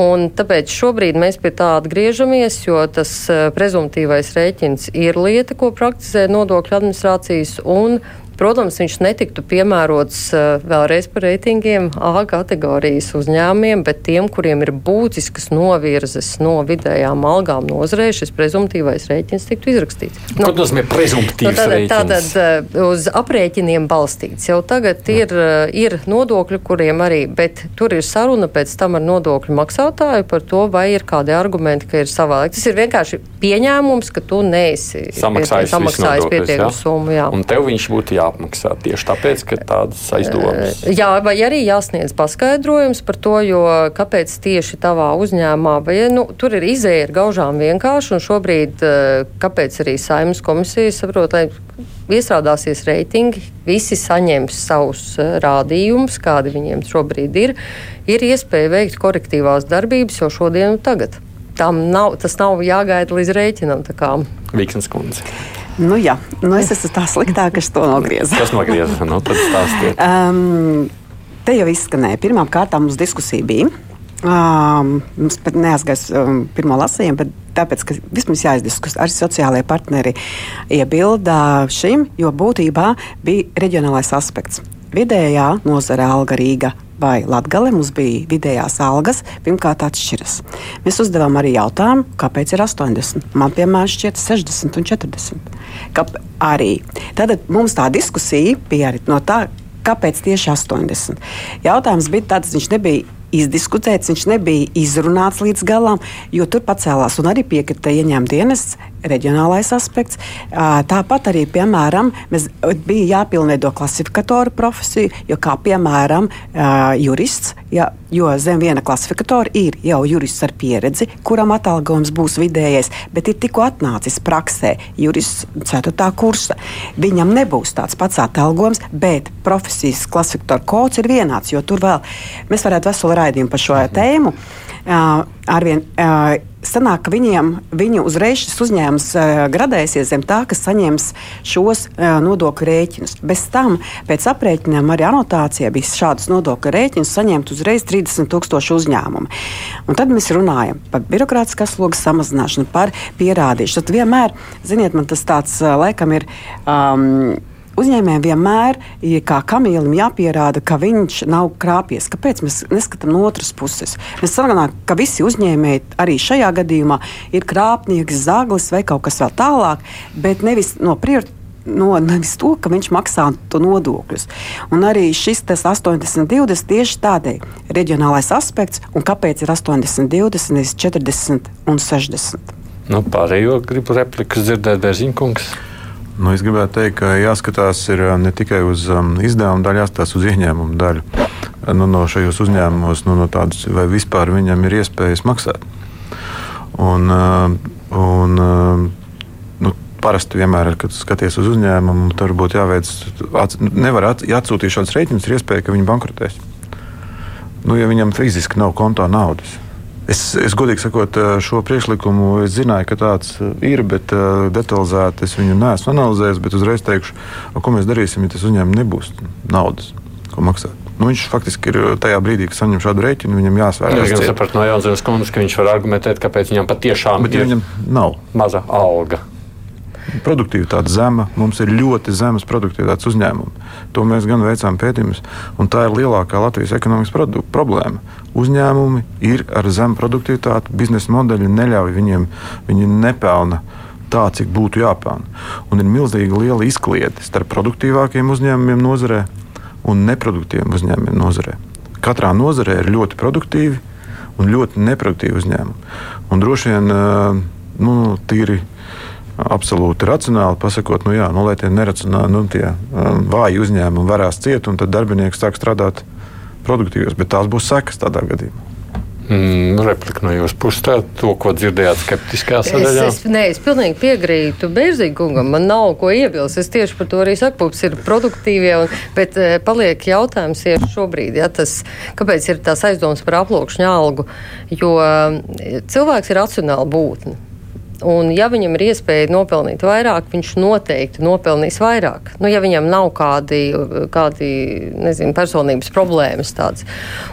Un tāpēc šobrīd mēs pie tā atgriežamies, jo tas eh, prezumtīvais rēķins ir lieta, ko praktizē nodokļu administrācijas un Protams, viņš netiktu piemērots uh, vēlreiz par reitingiem A kategorijas uzņēmumiem, bet tiem, kuriem ir būtiskas novirzes no vidējām algām nozarē, šis prezumtīvais rēķins tiktu izrakstīts. Nu, Ko nozīmē prezumtīvs nu, rēķins? Tātad uh, uz aprēķiniem balstīts. Jau tagad ir, uh, ir nodokļi, kuriem arī, bet tur ir saruna pēc tam ar nodokļu maksātāju par to, vai ir kādi argumenti, ka ir savādāk. Tas ir vienkārši pieņēmums, ka tu neesi samaksājis, samaksājis pietiekumu summu. Jā. Un tev viņš būtu jā jāapmaksā tieši tāpēc, ka tādas aizdomas. Jā, vai arī jāsniedz paskaidrojums par to, jo kāpēc tieši tavā uzņēmumā, vai nu, tur ir izēja ar gaužām vienkārši, un šobrīd kāpēc arī saimnes komisija saprot, lai iestrādāsies reitingi, visi saņems savus rādījumus, kādi viņiem šobrīd ir, ir iespēja veikt korektīvās darbības jau šodien un tagad. Tam nav, tas nav jāgaida līdz rēķinam. Vīksnes kundze. Nu, jā, nu, es esmu tā sliktā, kas to nogrieza. Kas nogrieza? Nu, tad stāstiet. Um, te jau izskanēja. Pirmām kārtām mums diskusija bija. Um, mums pat neaizgājis um, pirmo lasījumu, bet tāpēc, ka vismaz jāizdiskutē arī sociālajie partneri iebilda šim, jo būtībā bija reģionālais aspekts. Vidējā nozara alga Rīga vai Latvijā mums bija vidējās algas, pirmkārt atšķiras. Mēs uzdevām arī jautājumu, kāpēc ir 80. Man piemēram šķiet 60 un 40. Kāp arī. Tad mums tā diskusija bija arī no tā, kāpēc tieši 80. Jautājums bija tāds, viņš nebija izdiskutēts, viņš nebija izrunāts līdz galam, jo tur pacēlās un arī piekrita ieņēmuma dienests reģionālais aspekts. Tāpat arī, piemēram, mēs, bija jāpilnveido klasifikatoru profesiju, jo, kā piemēram, jurists, ja, jo zem viena klasifikatora ir jau jurists ar pieredzi, kuram atalgojums būs vidējais, bet ir tikko atnācis praksē jurists 4. kursa. Viņam nebūs tāds pats atalgojums, bet profesijas klasifikatora kods ir vienāds, jo tur vēl mēs varētu veselu raidījumu par šo tēmu. Arvien sanāk, ka viņiem viņu uzreiz šis uzņēmums uh, gradēsies zem tā, ka saņems šos uh, nodokļu rēķinus. Bez tam pēc aprēķiniem arī anotācijā bija šādus nodokļu rēķinus saņemt uzreiz 30 tūkstoši uzņēmumu. Un tad mēs runājam par birokrātiskās slogas samazināšanu, par pierādīšanu. Tad vienmēr, ziniet, man tas tāds uh, laikam ir. Um, Uzņēmējiem vienmēr ir kā kamielim jāpierāda, ka viņš nav krāpies. Kāpēc mēs neskatām no otras puses? Mēs saprotam, ka visi uzņēmēji arī šajā gadījumā ir krāpnieks, zaglis vai kaut kas vēl tālāk, bet nevis no prioritātes no nevis to, ka viņš maksā nodokļus. Un arī šis 80, 20 tieši tādēļ reģionālais aspekts, un kāpēc ir 80, 20, nevis 40 un 60. Nu, pārējo gribu replikas dzirdēt, Bērziņkungs. Nu, es gribētu teikt, ka jāskatās ne tikai uz um, izdevumu daļu, jāskatās uz ieņēmumu daļu. Nu, no šajos uzņēmumos, nu, no tādas, vai vispār viņam ir iespējas maksāt. Un, uh, un, nu, parasti vienmēr, kad skaties uz uzņēmumu, tur būtu jāveic, ats, nevar at, atsūtīt šādus rēķinus, ir iespēja, ka viņi bankrotēs. Nu, ja viņam fiziski nav kontā naudas, Es, es godīgi sakot, eh, šo priekšlikumu es zināju, ka tāds eh, ir, bet uh, detalizēti es viņu neesmu analizējis. Bet uzreiz teikšu, ko mēs darīsim, ja tas uzņēmumam nebūs naudas, ko maksāt. Nu, viņš faktiski ir tajā brīdī, kad saņem šādu rēķinu, viņam jāsvēr. Es gan sapratu no Jānis Kundas, ka viņš var argumentēt, kāpēc viņam patiešām bet, ja viņam nav maza alga produktivitāte zema, mums ir ļoti zemes produktivitātes uzņēmumi. To mēs gan veicām pētījumus, un tā ir lielākā Latvijas ekonomikas problēma. Uzņēmumi ir ar zemu produktivitāti, biznesa modeļi neļauj viņiem, viņi nepelna tā, cik būtu jāpelna. Un ir milzīga liela izkliede starp produktīvākiem uzņēmumiem nozarē un neproduktīviem uzņēmumiem nozarē. Katrā nozarē ir ļoti produktīvi un ļoti neproduktīvi uzņēmumi. Un droši vien nu, tīri absolūti racionāli pasakot, nu jā, nu, lai tie neracionāli, nu, tie um, vāji uzņēmumi varēs ciet, un tad darbinieks sāk strādāt produktīvos, bet tās būs sekas tādā gadījumā. Mm, replika no jūsu puses, tā, to, ko dzirdējāt skeptiskā sadaļā. Es, es, nē, es pilnīgi piekrītu Bērzīgungam. Man nav ko iebilst. Es tieši par to arī saku, pups ir produktīvie, un, bet eh, paliek jautājums, ja šobrīd, ja tas, kāpēc ir tās aizdomas par aplūkšņu algu, jo eh, cilvēks ir racionāli būtne. Un, ja viņam ir iespēja nopelnīt vairāk, viņš noteikti nopelnīs vairāk. Nu, ja viņam nav kādi, kādi nezinu, personības problēmas tādas.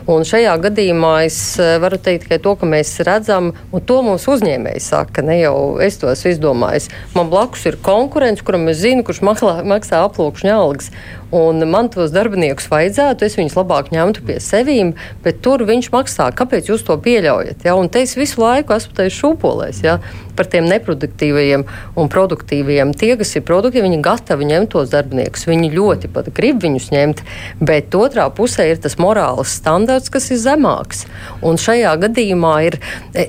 Un šajā gadījumā es eh, varu teikt tikai to, ka mēs redzam, un to mums uzņēmēji saka, ne jau es to esmu izdomājis. Man blakus ir konkurence, kuram es zinu, kurš maksā, maksā aplūkšņa algas. Un man tos darbiniekus vajadzētu, es viņus labāk ņemtu pie sevīm, bet tur viņš maksā. Kāpēc jūs to pieļaujat? Ja? Un te es visu laiku esmu tajā šūpolēs ja? par tiem neproduktīvajiem un produktīvajiem. Tie, kas ir produktīvi, viņi gatavi ņemt tos darbiniekus. Viņi ļoti pat grib viņus ņemt, bet otrā pusē ir tas morāls standarts, kas ir zemāks. Un šajā gadījumā ir,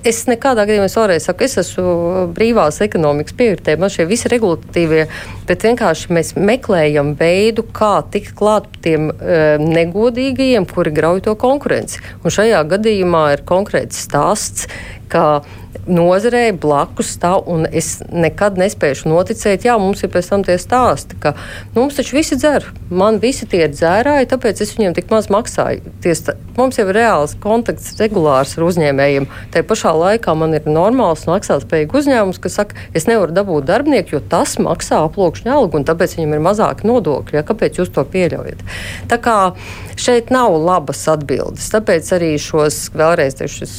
es nekādā gadījumā es vēlreiz saku, es esmu brīvās ekonomikas piekritē, man šie visi regulatīvie, bet vienkārši mēs meklējam veidu, kā kā tikt klāt tiem e, negodīgajiem, kuri grauj to konkurenci. Un šajā gadījumā ir konkrēts stāsts, ka nozarei blakus stāv, un es nekad nespēju noticēt, jā, mums ir pēc tam tie stāsti, ka nu, mums taču visi dzer, man visi tie dzērāji, tāpēc es viņiem tik maz maksāju. Ties, mums jau ir reāls kontakts regulārs ar uzņēmējiem. Tā pašā laikā man ir normāls maksātspējīgs uzņēmums, kas saka, es nevaru dabūt darbinieku, jo tas maksā aplūkšņa algu, un tāpēc viņam ir mazāk nodokļu. Ja? Kāpēc jūs to pieļaujat? Tā kā šeit nav labas atbildes. Tāpēc arī šos vēlreiz šis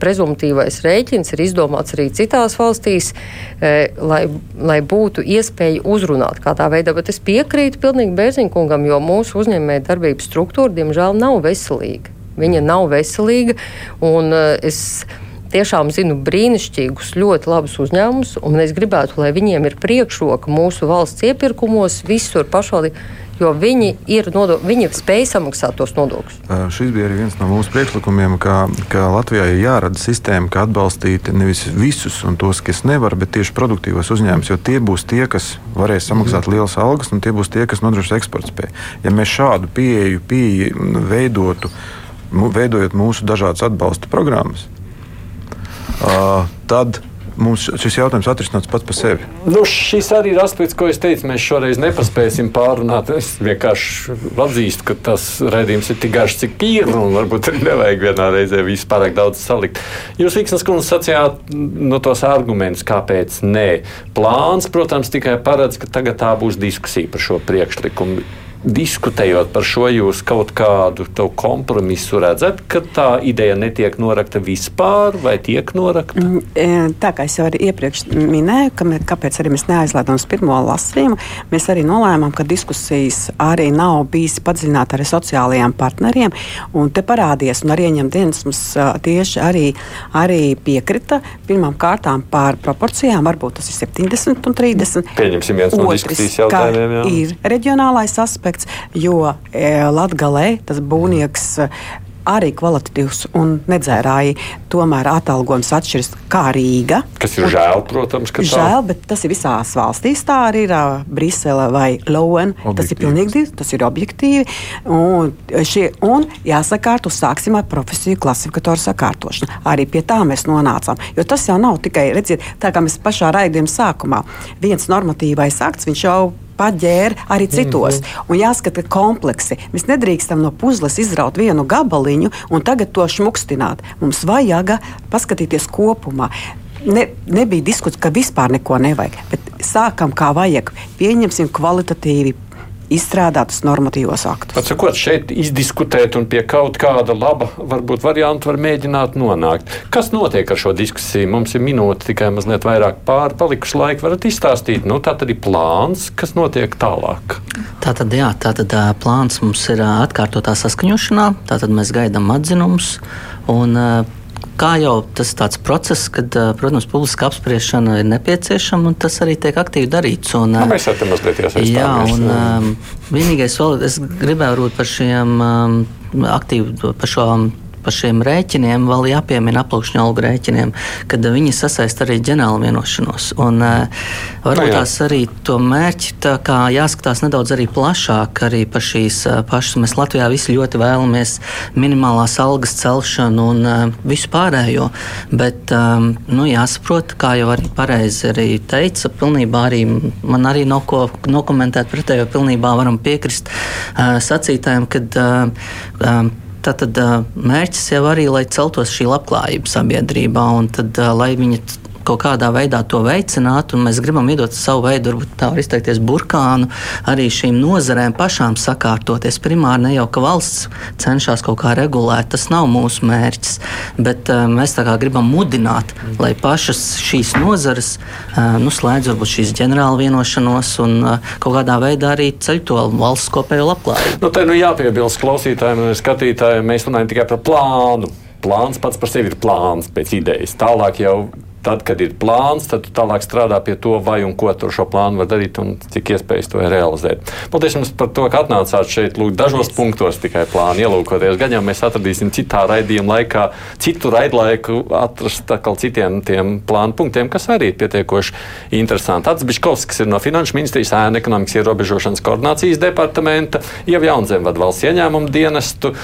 prezumtīvais rēķins ir izdomāts arī citās valstīs, e, lai, lai būtu iespēja uzrunāt kādā veidā. Bet es piekrītu pilnīgi Bērziņkungam, jo mūsu uzņēmēja darbības struktūra, diemžēl, nav veselīga. Viņa nav veselīga, un e, es tiešām zinu brīnišķīgus, ļoti labus uzņēmumus, un es gribētu, lai viņiem ir priekšroka mūsu valsts iepirkumos visur pašvaldībā. Jo viņi, ir nodo, viņi spēj samaksāt tos nodokļus. Uh, šis bija arī viens no mūsu priekšlikumiem, ka, ka Latvijā ir jārada sistēma, kā atbalstīt nevis visus un tos, kas nevar, bet tieši produktīvos uzņēmumus, jo tie būs tie, kas varēs samaksāt mm. lielas algas, un tie būs tie, kas nodrošinās eksportspēju. Ja mēs šādu pieeju, pieeju veidotu, veidojot mūsu dažādas atbalsta programmas, uh, tad mums šis jautājums atrisināts pats par sevi. Nu, šis arī ir aspekts, ko es teicu, mēs šoreiz nepaspēsim pārunāt. Es vienkārši atzīstu, ka tas redzējums ir tik garš, cik ir, varbūt arī nevajag vienā reizē visu pārāk daudz salikt. Jūs, Viksnas kundze, sacījāt no tos argumentus, kāpēc nē. Plāns, protams, tikai paredz, ka tagad tā būs diskusija par šo priekšlikumu diskutējot par šo, jūs kaut kādu kompromisu redzat, ka tā ideja netiek norakta vispār, vai tiek norakta? Mm, e, tā kā es jau iepriekš minēju, ka mē, kāpēc arī mēs neaizlēdām uz pirmo lasījumu, mēs arī nolēmām, ka diskusijas arī nav bijis padziļināta ar sociālajiem partneriem, un te parādījās, un arī ieņem dienas mums tieši arī, arī piekrita pirmām kārtām par proporcijām, varbūt tas ir 70 un 30. Pieņemsim viens no Otris, diskusijas jautājumiem. Jā. Ir reģionālais aspekts aspekts, jo e, Latgalē tas būvnieks e, arī kvalitatīvs un nedzērāji. Tomēr atalgojums atšķiras kā Rīga. Kas ir žēl, protams, ka žēl, tā. bet tas ir visās valstīs. Tā arī ir uh, Brisele vai Lowen. Tas ir pilnīgi tas ir objektīvi. Un, šie, un jāsakārto, sāksim ar profesiju klasifikatoru sakārtošanu. Arī pie tā mēs nonācām. Jo tas jau nav tikai, redziet, tā kā mēs pašā raidījuma sākumā viens normatīvais akts, viņš jau paģēra arī citos. Mm -hmm. Un jāskata kompleksi. Mēs nedrīkstam no puzles izraut vienu gabaliņu un tagad to šmukstināt. Mums vajag paskatīties kopumā. Ne, nebija diskusija, ka vispār neko nevajag, bet sākam kā vajag. Pieņemsim kvalitatīvi izstrādātus normatīvos aktus. Pats sakot, šeit izdiskutēt un pie kaut kāda laba varbūt varianta var mēģināt nonākt. Kas notiek ar šo diskusiju? Mums ir minūte tikai mazliet vairāk pāri palikuši laika. Varat izstāstīt, nu tā ir plāns, kas notiek tālāk. Tātad, jā, tātad plāns mums ir atkārtotā saskaņošanā, tātad mēs gaidām atzinumus. Un, kā jau tas ir process, kad, protams, publiska apspriešana ir nepieciešama, un tas arī tiek aktīvi darīts. Un, nu, mēs tam mazliet iesaistāmies. Jā, un um, vienīgais vēl, es gribēju rūt par šiem um, aktīvi, par šo par šiem rēķiniem vēl jāpiemina aploksņa algu rēķiniem, kad viņi sasaista arī ģenerālu vienošanos. Un, uh, varbūt nu tās arī to mērķi jāskatās nedaudz arī plašāk arī par šīs uh, pašas. Mēs Latvijā visi ļoti vēlamies minimālās algas celšanu un uh, visu pārējo, bet um, nu, jāsaprot, kā jau arī pareizi arī teica, pilnībā arī man arī nav ko nokomentēt pretējo, pilnībā varam piekrist sacītājiem, kad um, Tātad mērķis jau arī, lai celtos šī labklājība sabiedrībā, un tad, lai viņi kaut kādā veidā to veicināt, un mēs gribam iedot savu veidu, varbūt tā var izteikties, burkānu arī šīm nozarēm pašām sakārtoties. Primāri ne jau ka valsts cenšas kaut kā regulēt, tas nav mūsu mērķis, bet uh, mēs gribam mudināt, lai pašas šīs nozares uh, nu, slēdz varbūt šīs ģenerāla vienošanos un uh, kaut kādā veidā arī ceļ to valsts kopējo labklājību. Nu, te nu jāpiebilst klausītājiem un skatītājiem, mēs runājam tikai par plānu. Plāns pats par sevi ir plāns pēc idejas. Tālāk jau Tad, kad ir plāns, tad tālāk strādā pie to, vai un ko tur šo plānu var darīt un cik iespējas to realizēt. Paldies jums par to, ka atnācāt šeit. Lūk, dažos punktos tikai plānu ielūkoties. Gan jau mēs atradīsim citā raidījuma laikā, citu raidlaiku atrast atkal citiem tiem plānu punktiem, kas arī ir pietiekoši interesanti. Ats Biškovskis ir no Finanšu ministrijas ēna ekonomikas ierobežošanas koordinācijas departamenta, jau Jaunzem vada valsts ieņēmumu dienestu,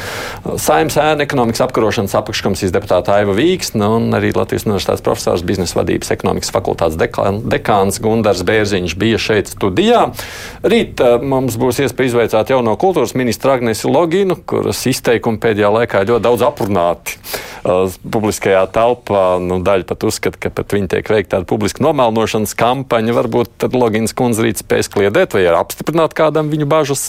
Saimas ēna ekonomikas apkarošanas apakškomisijas deputāta Aiva Vīksna un arī Latvijas universitātes profesors biznesa vadības ekonomikas fakultātes dekāns Gundars Bērziņš bija šeit studijā. Rīt eh, mums būs iespēja izveicāt jauno kultūras ministru Agnesi Loginu, kuras izteikumi pēdējā laikā ļoti daudz aprunāti. Uh, publiskajā telpā nu, daļa pat uzskata, ka pat viņi tiek veikta tāda publiska nomelnošanas kampaņa. Varbūt tad Logins kundze rīt spēs kliedēt vai apstiprināt kādam viņu bažas.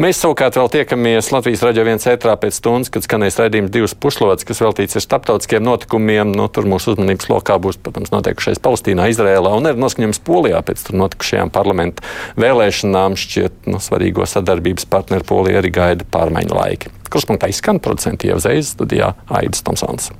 Mēs savukārt vēl tiekamies Latvijas raidījā viens ētrā pēc stundas, kad skanēs raidījums divas pušlodes, kas veltīts ir starptautiskiem notikumiem. Nu, tur mūsu uzmanības lokā būs, protams, notiekušais Palestīnā, Izrēlā un arī noskaņojums Polijā pēc tur notikušajām parlamentu vēlēšanām. Šķiet, nu, svarīgo sadarbības partneru Polija arī gaida pārmaiņu laiki. Kurspunktā izskan producenti Ievzējas studijā Aidis Tomsons.